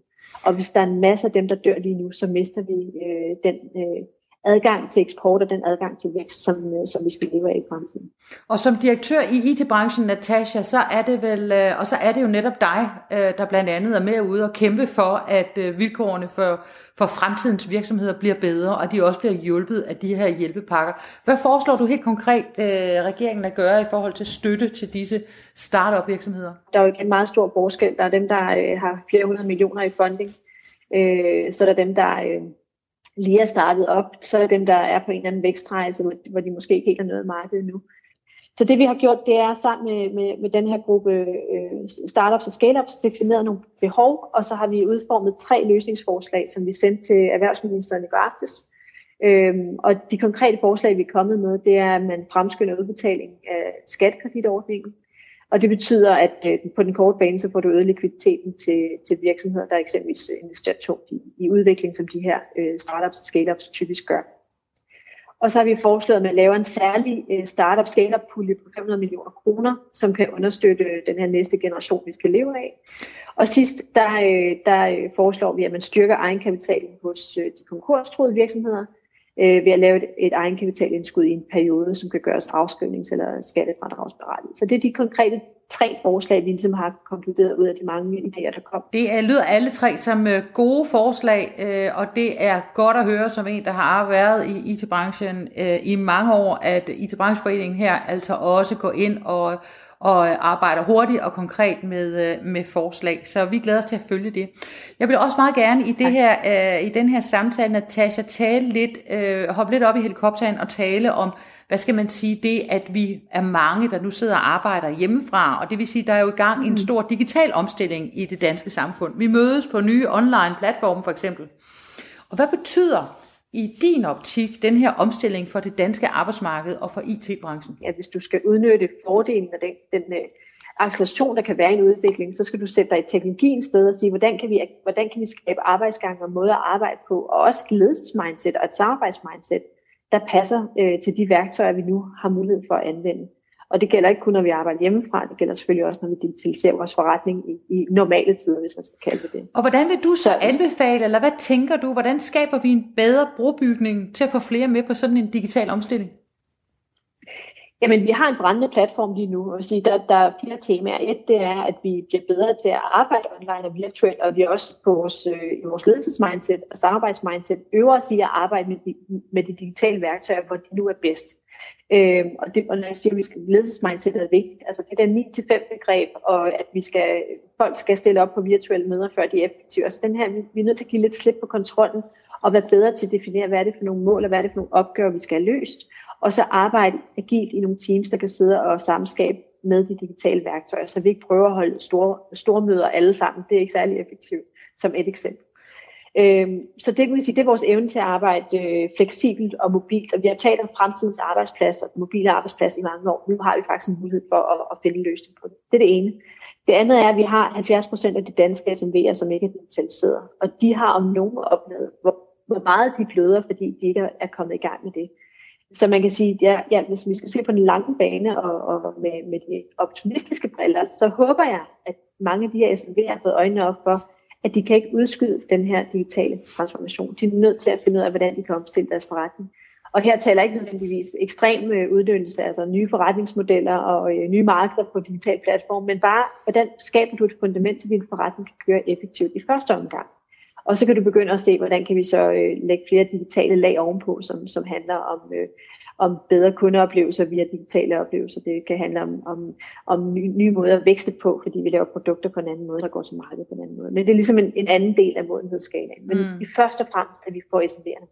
Og hvis der er en masse af dem, der dør lige nu, så mister vi øh, den øh, adgang til eksport og den adgang til vækst, som, øh, som vi skal leve af i fremtiden. Og som direktør i IT-branchen, Natasha, så er det vel, øh, og så er det jo netop dig, øh, der blandt andet er med ude og kæmpe for, at vilkårene for, for fremtidens virksomheder bliver bedre, og de også bliver hjulpet af de her hjælpepakker. Hvad foreslår du helt konkret regeringen at gøre i forhold til støtte til disse startup virksomheder? Der er jo en meget stor forskel. Der er dem, der har flere hundrede millioner i funding. Så er der dem, der lige er startet op, så er dem, der er på en eller anden vækstrejse, hvor, de måske ikke helt har noget marked nu. Så det vi har gjort, det er sammen med, med, med den her gruppe øh, startups og scale-ups defineret nogle behov, og så har vi udformet tre løsningsforslag, som vi sendte til erhvervsministeren i går aftes. Øhm, og de konkrete forslag, vi er kommet med, det er, at man fremskynder udbetaling af skattekreditordningen, og det betyder, at øh, på den korte bane, så får du øget likviditeten til, til virksomheder, der eksempelvis investerer tungt i, i udvikling, som de her øh, startups og scale-ups typisk gør. Og så har vi foreslået, at man laver en særlig øh, startup scale pulje på 500 millioner kroner, som kan understøtte øh, den her næste generation, vi skal leve af. Og sidst, der, øh, der øh, foreslår vi, at man styrker egenkapitalen hos øh, de konkurstruede virksomheder, øh, ved at lave et, et egenkapitalindskud i en periode, som kan gøres afskrivnings- eller skattefradragsberettiget. Så det er de konkrete tre forslag, vi ligesom har konkluderet ud af de mange idéer, der kom. Det lyder alle tre som øh, gode forslag, øh, og det er godt at høre som en, der har været i IT-branchen øh, i mange år, at IT-brancheforeningen her altså også går ind og, og arbejder hurtigt og konkret med, med forslag. Så vi glæder os til at følge det. Jeg vil også meget gerne i, det her, i den her samtale, Natasha, tale lidt, hoppe lidt op i helikopteren og tale om, hvad skal man sige, det at vi er mange, der nu sidder og arbejder hjemmefra, og det vil sige, der er jo i gang en mm. stor digital omstilling i det danske samfund. Vi mødes på nye online platforme for eksempel. Og hvad betyder i din optik den her omstilling for det danske arbejdsmarked og for IT-branchen? Ja, hvis du skal udnytte fordelen af den, den uh, acceleration, der kan være i en udvikling, så skal du sætte dig i teknologien sted og sige, hvordan kan vi, hvordan kan vi skabe arbejdsgange og måder at arbejde på, og også et ledelsesmindset og et samarbejdsmindset, der passer øh, til de værktøjer, vi nu har mulighed for at anvende. Og det gælder ikke kun, når vi arbejder hjemmefra, det gælder selvfølgelig også, når vi digitaliserer vores forretning i, i normale tider, hvis man skal kalde det det. Og hvordan vil du så anbefale, eller hvad tænker du, hvordan skaber vi en bedre brobygning til at få flere med på sådan en digital omstilling? Jamen, vi har en brændende platform lige nu, og sige, der, der er flere temaer. Et, det er, at vi bliver bedre til at arbejde online og virtuelt, og vi er også på vores, øh, i vores ledelsesmindset og samarbejdsmindset øver os i at arbejde med de, med de digitale værktøjer, hvor de nu er bedst. Øh, og, det, og når jeg siger, at vi skal, ledelsesmindset er vigtigt, altså det der 9-5 begreb, og at vi skal, folk skal stille op på virtuelle møder, før de er effektive. Altså den her, vi, vi er nødt til at give lidt slip på kontrollen, og være bedre til at definere, hvad er det for nogle mål, og hvad er det for nogle opgaver, vi skal have løst og så arbejde agilt i nogle teams, der kan sidde og samskabe med de digitale værktøjer, så vi ikke prøver at holde store, store møder alle sammen. Det er ikke særlig effektivt, som et eksempel. Øh, så det kan sige, det er vores evne til at arbejde øh, fleksibelt og mobilt, og vi har talt om fremtidens arbejdspladser, mobile arbejdspladser i mange år. Nu har vi faktisk en mulighed for at, at finde en løsning på det. Det er det ene. Det andet er, at vi har 70 procent af de danske SMV'er, som ikke er digitaliseret, og de har om nogen oplevet, hvor, hvor meget de bløder, fordi de ikke er kommet i gang med det. Så man kan sige, ja, ja, hvis vi skal se på den lange bane og, og med, med de optimistiske briller, så håber jeg, at mange af de her SMV'er har fået øjnene op for, at de kan ikke udskyde den her digitale transformation. De er nødt til at finde ud af, hvordan de kan omstille deres forretning. Og her taler ikke nødvendigvis ekstrem øh, uddannelse, altså nye forretningsmodeller og øh, nye markeder på digital platform, men bare, hvordan skaber du et fundament til, din forretning kan køre effektivt i første omgang. Og så kan du begynde at se, hvordan kan vi så øh, lægge flere digitale lag ovenpå, som, som handler om, øh, om bedre kundeoplevelser via digitale oplevelser. Det kan handle om, om, om nye, nye måder at vækste på, fordi vi laver produkter på en anden måde, der går til markedet på en anden måde. Men det er ligesom en, en anden del af modenhedsskalaen. Men mm. i første og fremmest, at vi får SMV'erne.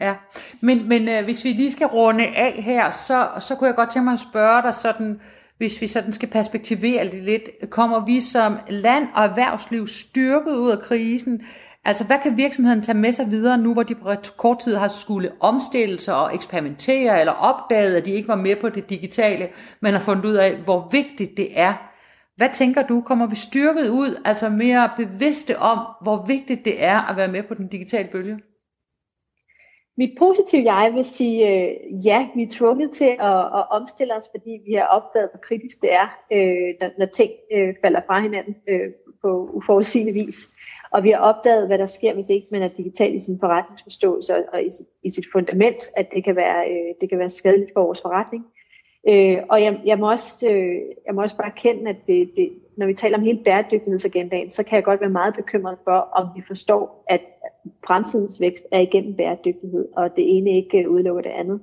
Ja, men, men øh, hvis vi lige skal runde af her, så, så kunne jeg godt tænke mig at spørge dig sådan, hvis vi sådan skal perspektivere det lidt, kommer vi som land og erhvervsliv styrket ud af krisen? Altså, hvad kan virksomheden tage med sig videre nu, hvor de på kort tid har skulle omstille sig og eksperimentere, eller opdaget, at de ikke var med på det digitale, men har fundet ud af, hvor vigtigt det er. Hvad tænker du, kommer vi styrket ud, altså mere bevidste om, hvor vigtigt det er at være med på den digitale bølge? Mit positive jeg vil sige, øh, ja, vi er tvunget til at, at omstille os, fordi vi har opdaget, hvor kritisk det er, øh, når, når ting øh, falder fra hinanden øh, på uforudsigelig vis. Og vi har opdaget, hvad der sker, hvis ikke man er digital i sin forretningsforståelse og i sit, i sit fundament, at det kan være, øh, det kan være skadeligt for vores forretning. Øh, og jeg, jeg, må også, øh, jeg må også bare kende, at det, det, når vi taler om hele bæredygtighedsagendaen, så kan jeg godt være meget bekymret for, om vi forstår, at fremtidens vækst er igennem bæredygtighed, og det ene ikke udelukker det andet.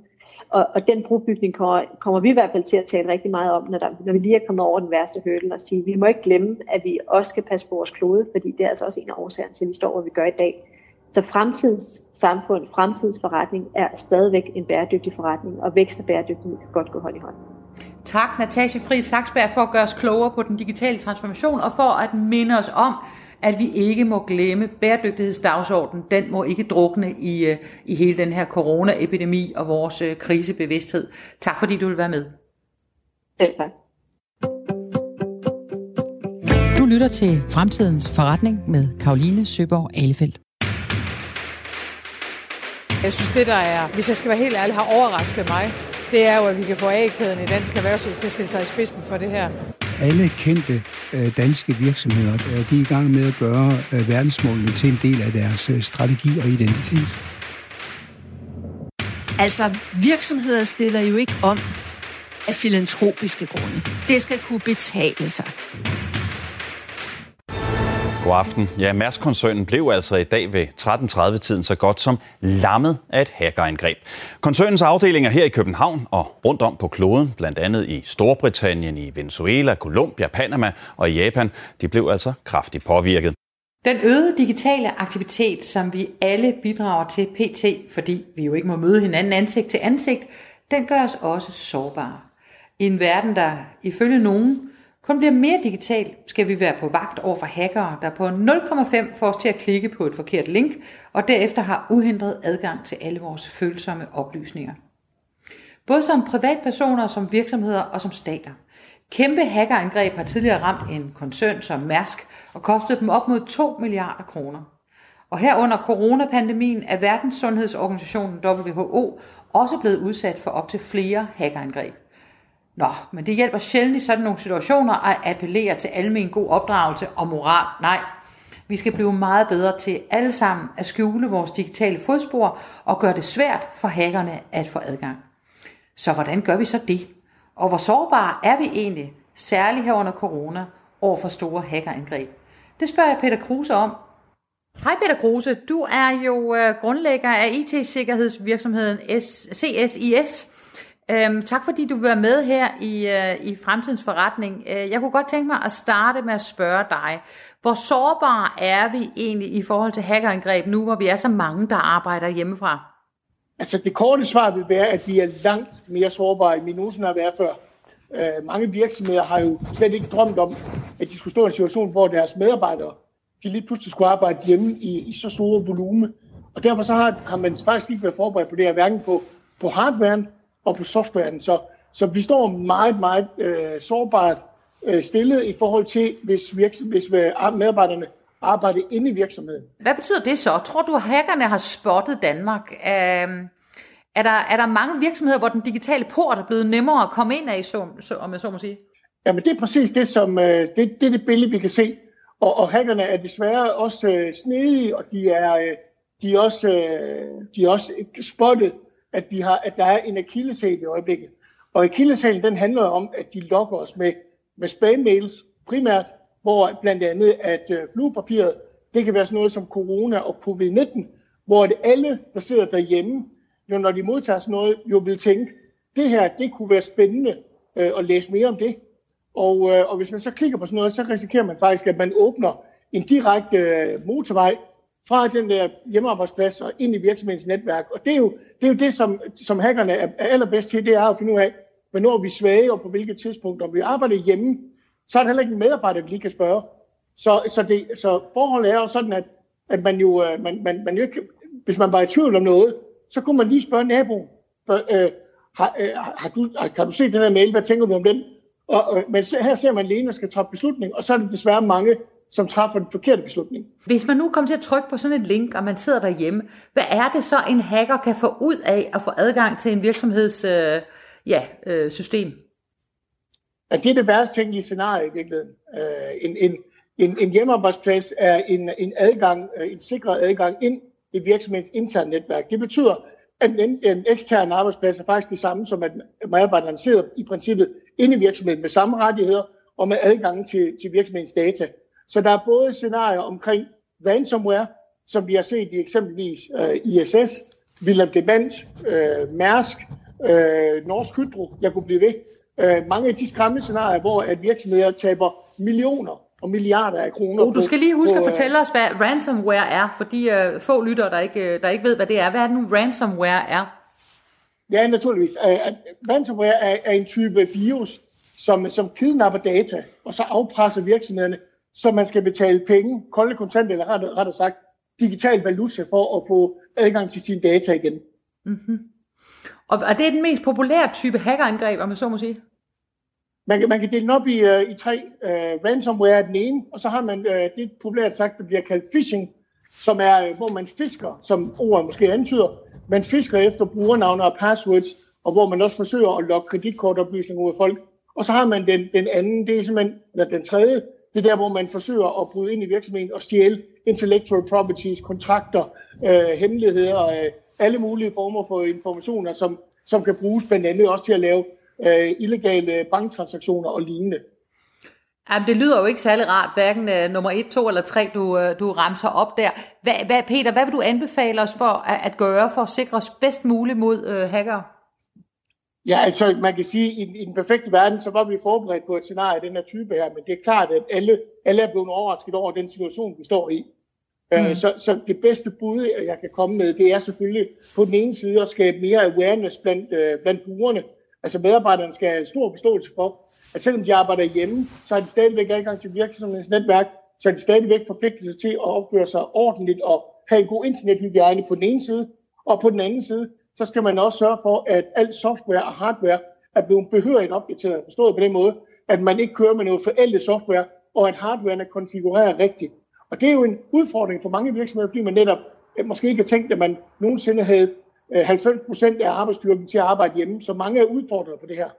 Og, og den brobygning kommer, kommer vi i hvert fald til at tale rigtig meget om, når, der, når vi lige er kommet over den værste hurdle, og sige, vi må ikke glemme, at vi også skal passe på vores klode, fordi det er altså også en af årsagerne til, at vi står, hvor vi gør i dag. Så fremtidens samfund, fremtidens forretning er stadigvæk en bæredygtig forretning, og vækst og bæredygtighed kan godt gå hånd i hånd. Tak, Natasha Fri Saksberg, for at gøre os klogere på den digitale transformation, og for at minde os om, at vi ikke må glemme bæredygtighedsdagsordenen. Den må ikke drukne i, øh, i hele den her coronaepidemi og vores øh, krisebevidsthed. Tak fordi du vil være med. Selv tak. Du lytter til Fremtidens Forretning med Karoline Søborg Alefeldt. Jeg synes, det der er, hvis jeg skal være helt ærlig, har overrasket mig, det er jo, at vi kan få A-kæden i dansk erhvervsliv til at stille sig i spidsen for det her. Alle kendte øh, danske virksomheder, øh, de er i gang med at gøre øh, verdensmålene til en del af deres øh, strategi og identitet. Altså, virksomheder stiller jo ikke om af filantropiske grunde. Det skal kunne betale sig. God aften. Ja, Mærsk-koncernen blev altså i dag ved 13.30-tiden så godt som lammet af et hackerangreb. Koncernens afdelinger her i København og rundt om på kloden, blandt andet i Storbritannien, i Venezuela, Colombia, Panama og Japan, de blev altså kraftigt påvirket. Den øgede digitale aktivitet, som vi alle bidrager til PT, fordi vi jo ikke må møde hinanden ansigt til ansigt, den gør os også sårbare. I en verden, der ifølge nogen kun bliver mere digital, skal vi være på vagt over for hackere, der på 0,5 får os til at klikke på et forkert link, og derefter har uhindret adgang til alle vores følsomme oplysninger. Både som privatpersoner, som virksomheder og som stater. Kæmpe hackerangreb har tidligere ramt en koncern som Mærsk og kostet dem op mod 2 milliarder kroner. Og her under coronapandemien er Verdenssundhedsorganisationen WHO også blevet udsat for op til flere hackerangreb. Nå, men det hjælper sjældent i sådan nogle situationer at appellere til almen god opdragelse og moral. Nej, vi skal blive meget bedre til alle sammen at skjule vores digitale fodspor og gøre det svært for hackerne at få adgang. Så hvordan gør vi så det? Og hvor sårbare er vi egentlig, særligt her under corona, over for store hackerangreb? Det spørger jeg Peter Kruse om. Hej Peter Kruse, du er jo øh, grundlægger af IT-sikkerhedsvirksomheden CSIS. Øhm, tak fordi du vil være med her i, øh, i Fremtidens Forretning. Øh, jeg kunne godt tænke mig at starte med at spørge dig, hvor sårbare er vi egentlig i forhold til hackerangreb nu, hvor vi er så mange, der arbejder hjemmefra? Altså det korte svar vil være, at vi er langt mere sårbare, end vi nogensinde har været før. Øh, mange virksomheder har jo slet ikke drømt om, at de skulle stå i en situation, hvor deres medarbejdere de lige pludselig skulle arbejde hjemme i, i så store volume. Og derfor så har, har man faktisk ikke været forberedt på det her, hverken på, på hardwaren og på softwaren. Så, så vi står meget, meget øh, sårbart øh, stillet i forhold til, hvis, virks- hvis øh, medarbejderne arbejder inde i virksomheden. Hvad betyder det så? Tror du, hackerne har spottet Danmark? Um er der, er der mange virksomheder, hvor den digitale port er blevet nemmere at komme ind af, så, så, om jeg så må sige? Jamen det er præcis det, som øh, det, det, er det billede, vi kan se. Og, og hackerne er desværre også øh, snedige, og de er, øh, de er også, øh, de er også spottet, at, vi har, at der er en akilleshæl i øjeblikket. Og akilleshælen, den handler om, at de lokker os med, med spam-mails primært, hvor blandt andet, at øh, fluepapiret, det kan være sådan noget som corona og covid-19, hvor det alle, der sidder derhjemme, jo når de modtager sådan noget, jo vil tænke, det her, det kunne være spændende øh, at læse mere om det. Og, øh, og hvis man så klikker på sådan noget, så risikerer man faktisk, at man åbner en direkte øh, motorvej fra den der hjemmearbejdsplads og ind i virksomhedens netværk. Og det er jo det, er jo det som, som hackerne er, er allerbedst til, det er at finde ud af, hvornår vi er svage og på hvilket tidspunkt. Om vi arbejder hjemme, så er der heller ikke en medarbejder, vi lige kan spørge. Så, så, det, så forholdet er jo sådan, at, at man jo, øh, man, man, man jo ikke, hvis man var i tvivl om noget, så kunne man lige spørge naboen, for, øh, har, øh, har du, kan du se den her mail, hvad tænker du om den? Og, øh, men her ser man, alene, Lena skal træffe beslutning, og så er det desværre mange, som træffer den forkerte beslutning. Hvis man nu kommer til at trykke på sådan et link, og man sidder derhjemme, hvad er det så, en hacker kan få ud af at få adgang til en virksomheds øh, ja, øh, system? At det er det værste tænkelige scenarie i virkeligheden. Øh, en, en, en, en hjemmearbejdsplads er en, en adgang, øh, en sikret adgang ind i virksomhedens interne netværk. Det betyder, at en, en ekstern arbejdsplads er faktisk det samme som, at medarbejderne sidder i princippet inde i virksomheden med samme rettigheder og med adgang til, til virksomhedens data. Så der er både scenarier omkring ransomware, som vi har set i eksempelvis øh, ISS, Wilhelm Demant, øh, Mærsk, øh, Norsk Hydro, jeg kunne blive ved. Øh, mange af de skræmmende scenarier, hvor at virksomheder taber millioner og milliarder af kroner. Oh, du skal lige huske på, at fortælle os, hvad ransomware er, for de uh, få lyttere, der ikke, der ikke ved, hvad det er. Hvad er det nu, ransomware er? Ja, naturligvis. Uh, ransomware er, er en type virus, som, som kidnapper data, og så afpresser virksomhederne, så man skal betale penge, kolde kontanter, eller ret, ret sagt, digital valuta for at få adgang til sine data igen. Mm-hmm. Og er det den mest populære type hackerangreb, om man så må sige? Man kan, man kan dele den op i, uh, i tre. Uh, ransomware er den ene, og så har man uh, det populært sagt, der bliver kaldt phishing, som er, uh, hvor man fisker, som ordet måske antyder, man fisker efter brugernavne og passwords, og hvor man også forsøger at logge kreditkortoplysninger ud af folk. Og så har man den, den anden, det er simpelthen, eller den tredje, det er der, hvor man forsøger at bryde ind i virksomheden og stjæle intellectual properties, kontrakter, øh, hemmeligheder, øh, alle mulige former for informationer, som, som kan bruges blandt andet også til at lave øh, illegale banktransaktioner og lignende. Jamen, det lyder jo ikke særlig rart, hverken uh, nummer 1, 2 eller 3, du, uh, du ramser op der. Hvad, hvad, Peter, hvad vil du anbefale os for at, at gøre for at sikre os bedst muligt mod øh, uh, hacker? Ja, altså man kan sige, at i, i den perfekte verden, så var vi forberedt på et scenarie af den her type her, men det er klart, at alle, alle er blevet overrasket over den situation, vi står i. Mm. Uh, så, så det bedste bud, jeg kan komme med, det er selvfølgelig på den ene side at skabe mere awareness blandt, uh, blandt brugerne. Altså medarbejderne skal have stor forståelse for, at selvom de arbejder hjemme, så har de stadigvæk adgang til virksomhedens netværk, så er de stadigvæk forpligtet til at opføre sig ordentligt og have en god internethygiejne på den ene side, og på den anden side, så skal man også sørge for, at alt software og hardware er blevet behørigt opdateret, forstået på den måde, at man ikke kører med noget forældet software, og at hardwaren er konfigureret rigtigt. Og det er jo en udfordring for mange virksomheder, fordi man netop eh, måske ikke har tænkt, at man nogensinde havde 90% eh, af arbejdsstyrken til at arbejde hjemme, så mange er udfordret på det her.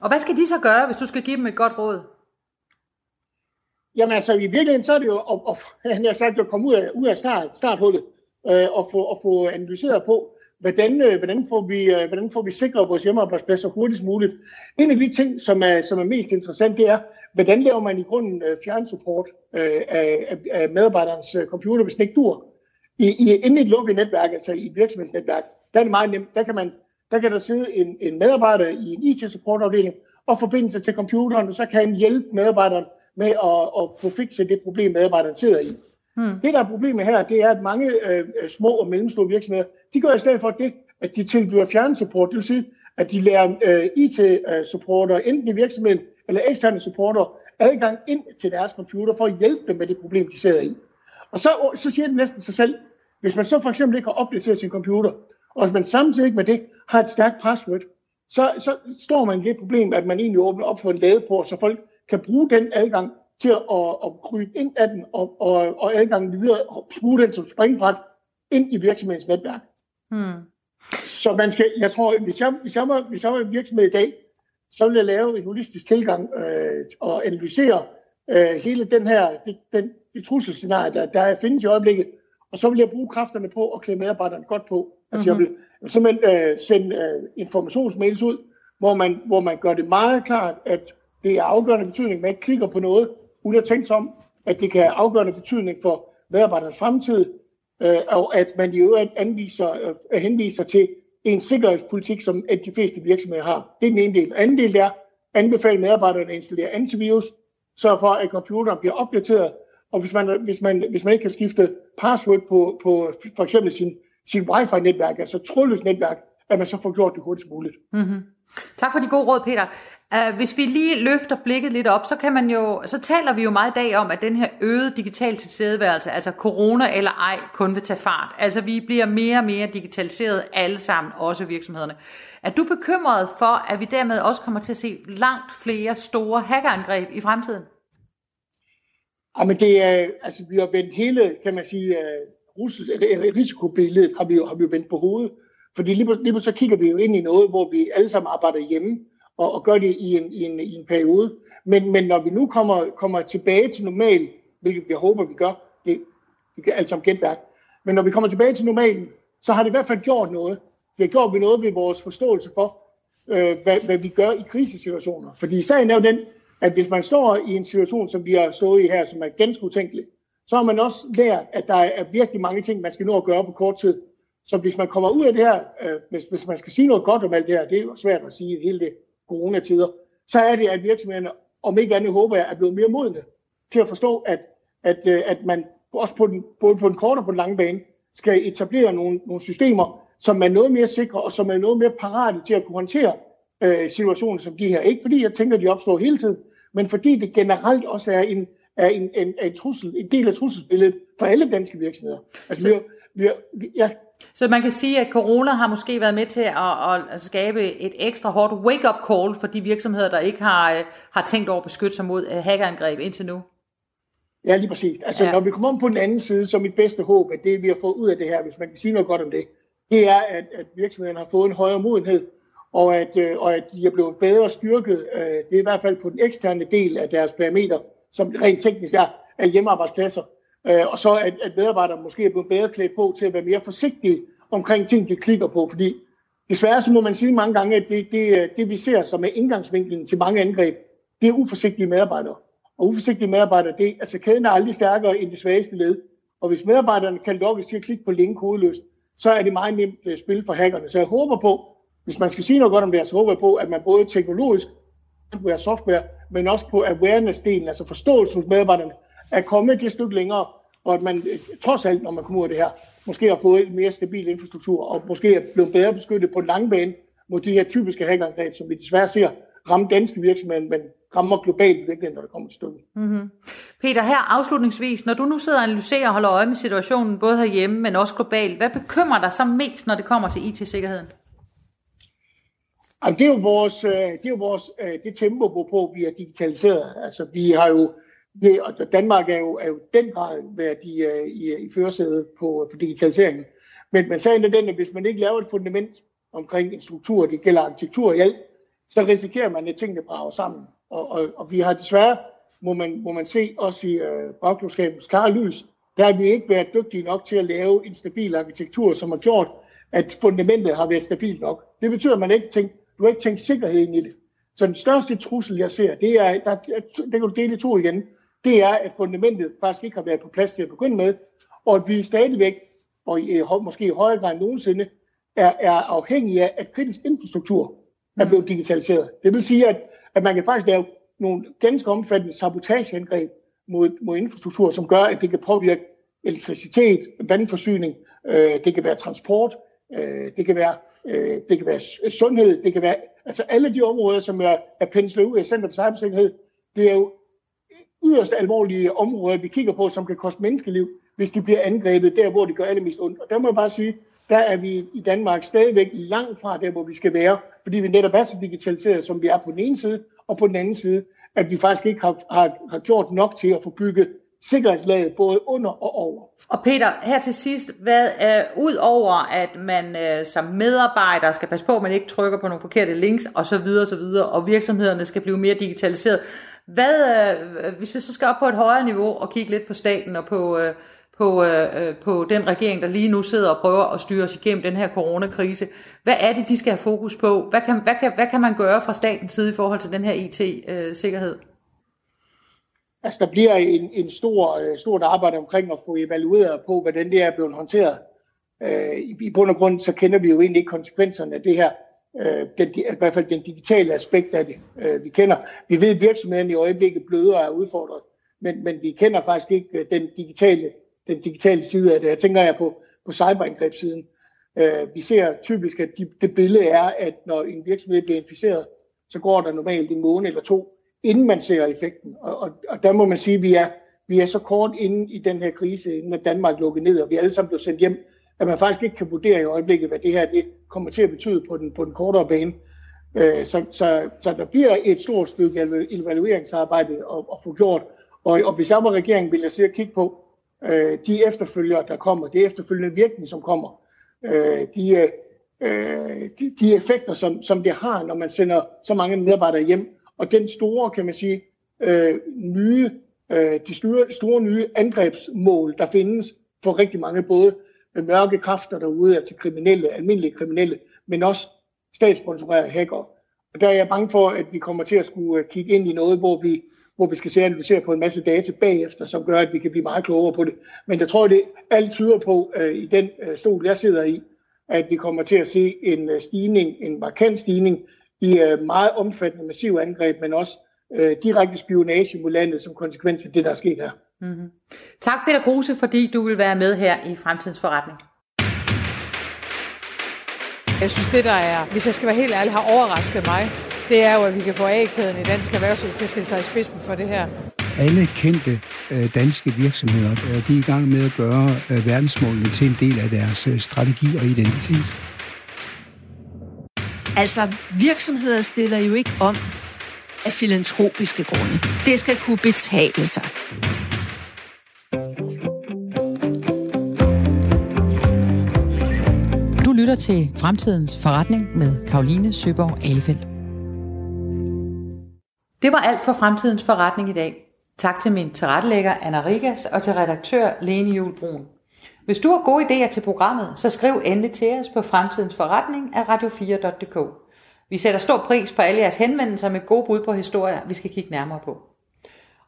Og hvad skal de så gøre, hvis du skal give dem et godt råd? Jamen altså, i virkeligheden så er det jo at, at, sagt, at komme ud af, ud af start, starthullet øh, og, få, og få analyseret på, hvordan, øh, hvordan, får vi, øh, hvordan får vi sikret vores hjemmearbejdspladser hurtigst muligt. En af de ting, som er, som er mest interessant, det er, hvordan laver man i grunden øh, fjernsupport øh, af, af medarbejderens øh, computer, hvis den ikke dur. I, i, inden i et lukket netværk, altså i et virksomhedsnetværk, der er det meget nemt. Der kan man der kan der sidde en, en medarbejder i en IT-supportafdeling og forbinde sig til computeren, og så kan han hjælpe medarbejderen med at, at få fikset det problem, medarbejderen sidder i. Hmm. Det, der er problemet her, det er, at mange øh, små og mellemstore virksomheder, de gør i stedet for det, at de tilbyder fjernsupport. Det vil sige, at de lærer øh, IT-supporter, enten i virksomheden eller eksterne supporter, adgang ind til deres computer for at hjælpe dem med det problem, de sidder i. Og så, så siger det næsten sig selv, hvis man så for eksempel ikke har opdateret sin computer, og hvis man samtidig med det har et stærkt password, så, så står man i det problem, at man egentlig åbner op for en ladeport, så folk kan bruge den adgang til at, at, at krybe ind af den og, og, og adgangen videre og bruge den som springbræt ind i virksomhedens netværk. Hmm. Så man skal, jeg tror, hvis jeg, hvis jeg, var, hvis jeg var en virksomhed i dag, så ville jeg lave en holistisk tilgang øh, og analysere øh, hele den her, det, den, det trusselscenarie, der, der findes i øjeblikket, og så vil jeg bruge kræfterne på at klæde medarbejderne godt på. Altså mm-hmm. jeg vil, jeg vil simpelthen øh, sende øh, informationsmails ud, hvor man, hvor man gør det meget klart, at det er afgørende betydning, at man ikke klikker på noget, uden at tænke sig om, at det kan have afgørende betydning for medarbejdernes fremtid, øh, og at man i øvrigt anviser, øh, henviser til en sikkerhedspolitik, som at de fleste virksomheder har. Det er den ene del. Anden del er, anbefale medarbejderne at installere antivirus, sørge for, at computeren bliver opdateret, og hvis man, hvis man, hvis man ikke kan skifte password på, på for eksempel sin, sin wifi-netværk, altså trådløst netværk, at man så får gjort det hurtigst muligt. Mm-hmm. Tak for de gode råd, Peter. Uh, hvis vi lige løfter blikket lidt op, så kan man jo, så taler vi jo meget i dag om, at den her øgede digital tilstedeværelse, altså corona eller ej, kun vil tage fart. Altså vi bliver mere og mere digitaliseret alle sammen, også virksomhederne. Er du bekymret for, at vi dermed også kommer til at se langt flere store hackerangreb i fremtiden? Ja, men det er, altså vi har vendt hele, kan man sige, uh, risikobilledet har vi, jo, har vi jo vendt på hovedet. Fordi lige, lige så kigger vi jo ind i noget, hvor vi alle sammen arbejder hjemme, og, og gør det i en, i en, i en periode. Men, men når vi nu kommer, kommer tilbage til normal, hvilket jeg håber, vi gør, det, vi kan alt sammen genværk, men når vi kommer tilbage til normalen, så har det i hvert fald gjort noget. Det har gjort vi noget ved vores forståelse for, øh, hvad, hvad vi gør i krisesituationer. Fordi sagen er jo den, at hvis man står i en situation, som vi har stået i her, som er ganske utænkelig, så har man også lært, at der er virkelig mange ting, man skal nå at gøre på kort tid. Så hvis man kommer ud af det her, øh, hvis, hvis man skal sige noget godt om alt det her, det er jo svært at sige i hele det coronatider, så er det, at virksomhederne, om ikke andet håber jeg, er blevet mere modne til at forstå, at, at, øh, at man også på den, både på den korte og på den lange bane, skal etablere nogle, nogle systemer, som er noget mere sikre, og som er noget mere parate til at kunne håndtere øh, situationer som de her. Ikke fordi jeg tænker, at de opstår hele tiden, men fordi det generelt også er en, er en, en, en, trussel, en del af trusselsbilledet for alle danske virksomheder. Altså, så, vi har, vi har, ja. Så man kan sige, at corona har måske været med til at, at skabe et ekstra hårdt wake-up call for de virksomheder, der ikke har, øh, har tænkt over at beskytte sig mod øh, hackerangreb indtil nu. Ja, lige præcis. Altså, ja. når vi kommer om på den anden side, så mit bedste håb, at det vi har fået ud af det her, hvis man kan sige noget godt om det, det er, at, at virksomheden har fået en højere modenhed og at, øh, og at de er blevet bedre styrket. Øh, det er i hvert fald på den eksterne del af deres parameter, som rent teknisk er, er hjemmearbejdspladser. Øh, og så at, at medarbejdere måske er blevet bedre klædt på til at være mere forsigtige omkring ting, de klikker på. Fordi desværre så må man sige mange gange, at det, det, øh, det vi ser som er indgangsvinklen til mange angreb, det er uforsigtige medarbejdere. Og uforsigtige medarbejdere, det, altså kæden er aldrig stærkere end det svageste led. Og hvis medarbejderne kan lukkes til at klikke på link kodeløst, så er det meget nemt uh, spil for hackerne. Så jeg håber på, hvis man skal sige noget godt om det så håber jeg på, at man både teknologisk, hardware software, men også på awareness-delen, altså forståelsen hos medarbejderne, er kommet et stykke længere, og at man øh, trods alt, når man kommer ud af det her, måske har fået en mere stabil infrastruktur, og måske er blevet bedre beskyttet på lang bane mod de her typiske hackerangreb, som vi desværre ser ramme danske virksomheder, men rammer globalt virkelig, når det kommer til stykket. Mm-hmm. Peter, her afslutningsvis, når du nu sidder og analyserer og holder øje med situationen, både herhjemme, men også globalt, hvad bekymrer dig så mest, når det kommer til IT-sikkerheden? Jamen, det er jo vores, øh, det, er jo vores øh, det tempo, hvorpå vi er digitaliseret. Altså, vi har jo, Ja, og Danmark er jo, er jo den grad været i, øh, i, øh, i førersædet på, øh, på digitaliseringen. Men, men sagen er den, at hvis man ikke laver et fundament omkring en struktur, det gælder arkitektur i alt, så risikerer man, at tingene brager sammen. Og, og, og vi har desværre, må man, må man se også i øh, bagklodskabens klare lys, der har vi ikke været dygtige nok til at lave en stabil arkitektur, som har gjort, at fundamentet har været stabilt nok. Det betyder, at man ikke tænkt, du har ikke tænkt sikkerhed ind i det. Så den største trussel, jeg ser, det er, der, det kan du dele i to igen, det er, at fundamentet faktisk ikke har været på plads til at begynde med, og at vi stadigvæk, og i, måske i højere grad end nogensinde, er, er afhængige af, at kritisk infrastruktur er mm. blevet digitaliseret. Det vil sige, at, at man kan faktisk lave nogle ganske omfattende sabotageangreb mod, mod infrastruktur, som gør, at det kan påvirke elektricitet, vandforsyning, øh, det kan være transport, øh, det kan være øh, det kan være sundhed, det kan være, altså alle de områder, som er, er penslet ud af Center for Cybersikkerhed, det er jo yderst alvorlige områder, vi kigger på, som kan koste menneskeliv, hvis de bliver angrebet der, hvor det gør allermest ondt. Og der må jeg bare sige, der er vi i Danmark stadigvæk langt fra der, hvor vi skal være, fordi vi netop er så digitaliseret, som vi er på den ene side, og på den anden side, at vi faktisk ikke har, har, har gjort nok til at få bygget sikkerhedslaget både under og over. Og Peter, her til sidst, hvad er øh, ud over at man øh, som medarbejder skal passe på, at man ikke trykker på nogle forkerte links og så videre og så videre, og virksomhederne skal blive mere digitaliseret. Hvad, øh, hvis vi så skal op på et højere niveau og kigge lidt på staten og på, øh, på, øh, øh, på den regering, der lige nu sidder og prøver at styre os igennem den her coronakrise, hvad er det, de skal have fokus på? Hvad kan, hvad kan, hvad kan man gøre fra statens side i forhold til den her IT-sikkerhed? Øh, Altså, der bliver en, en stor, øh, stort arbejde omkring at få evalueret på, hvordan det er blevet håndteret. Øh, i, I bund og grund, så kender vi jo egentlig ikke konsekvenserne af det her. Øh, den, i hvert fald den digitale aspekt af det, øh, vi kender. Vi ved, at virksomheden i øjeblikket bløder og er udfordret, men, men vi kender faktisk ikke øh, den digitale, den digitale side af det. Jeg tænker jeg på, på cyberangrebssiden. Øh, vi ser typisk, at de, det billede er, at når en virksomhed bliver inficeret, så går der normalt en måned eller to, inden man ser effekten. Og, og, og der må man sige, at vi er, vi er så kort inde i den her krise, inden at Danmark lukkede ned, og vi alle sammen blev sendt hjem, at man faktisk ikke kan vurdere i øjeblikket, hvad det her det kommer til at betyde på den, på den kortere bane. Øh, så, så, så der bliver et stort stykke evalueringsarbejde at, at få gjort. Og, og hvis jeg var regeringen, ville jeg sige at kigge på øh, de efterfølgere, der kommer, det efterfølgende virkning, som kommer, øh, de, øh, de, de effekter, som, som det har, når man sender så mange medarbejdere hjem, og den store, kan man sige, øh, nye, øh, de store, store nye angrebsmål, der findes for rigtig mange, både mørke kræfter derude, altså kriminelle, almindelige kriminelle, men også statssponsorerede hacker. Og der er jeg bange for, at vi kommer til at skulle øh, kigge ind i noget, hvor vi, hvor vi skal se analysere på en masse data bagefter, som gør, at vi kan blive meget klogere på det. Men jeg tror, det alt tyder på øh, i den øh, stol, jeg sidder i, at vi kommer til at se en øh, stigning, en markant stigning i øh, meget omfattende massive angreb, men også øh, direkte spionage mod landet som konsekvens af det, der er sket her. Mm-hmm. Tak Peter Kruse, fordi du vil være med her i Fremtidens Forretning. Jeg synes, det der er, hvis jeg skal være helt ærlig, har overrasket mig, det er jo, at vi kan få A-kæden i dansk erhvervsliv til at stille sig i spidsen for det her. Alle kendte øh, danske virksomheder, øh, de er i gang med at gøre øh, verdensmålene til en del af deres øh, strategi og identitet. Altså, virksomheder stiller jo ikke om af filantropiske grunde. Det skal kunne betale sig. Til Fremtidens Forretning med Karoline Søborg Alefeldt. Det var alt for Fremtidens Forretning i dag. Tak til min tilrettelægger Anna Rigas og til redaktør Lene Julbrun. Hvis du har gode idéer til programmet, så skriv endelig til os på fremtidens forretning af radio4.dk. Vi sætter stor pris på alle jeres henvendelser med gode bud på historier, vi skal kigge nærmere på.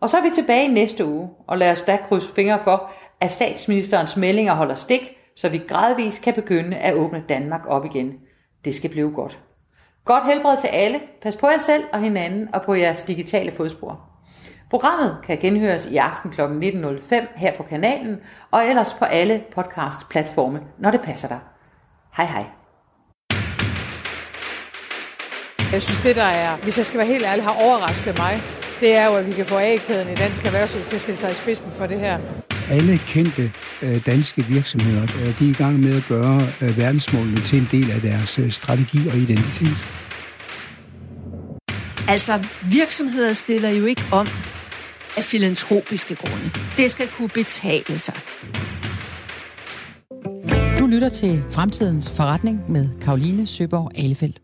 Og så er vi tilbage næste uge, og lad os da krydse fingre for, at statsministerens meldinger holder stik, så vi gradvist kan begynde at åbne Danmark op igen. Det skal blive godt. Godt helbred til alle. Pas på jer selv og hinanden og på jeres digitale fodspor. Programmet kan genhøres i aften kl. 19.05 her på kanalen, og ellers på alle podcast-platforme, når det passer dig. Hej hej. Jeg synes, det der er, hvis jeg skal være helt ærlig, har overrasket mig, det er jo, at vi kan få A-kæden i dansk erhvervsliv til at stille sig i spidsen for det her. Alle kendte øh, danske virksomheder, øh, de er i gang med at gøre øh, verdensmålene til en del af deres øh, strategi og identitet. Altså, virksomheder stiller jo ikke om af filantropiske grunde. Det skal kunne betale sig. Du lytter til Fremtidens Forretning med Karoline Søborg Alefeldt.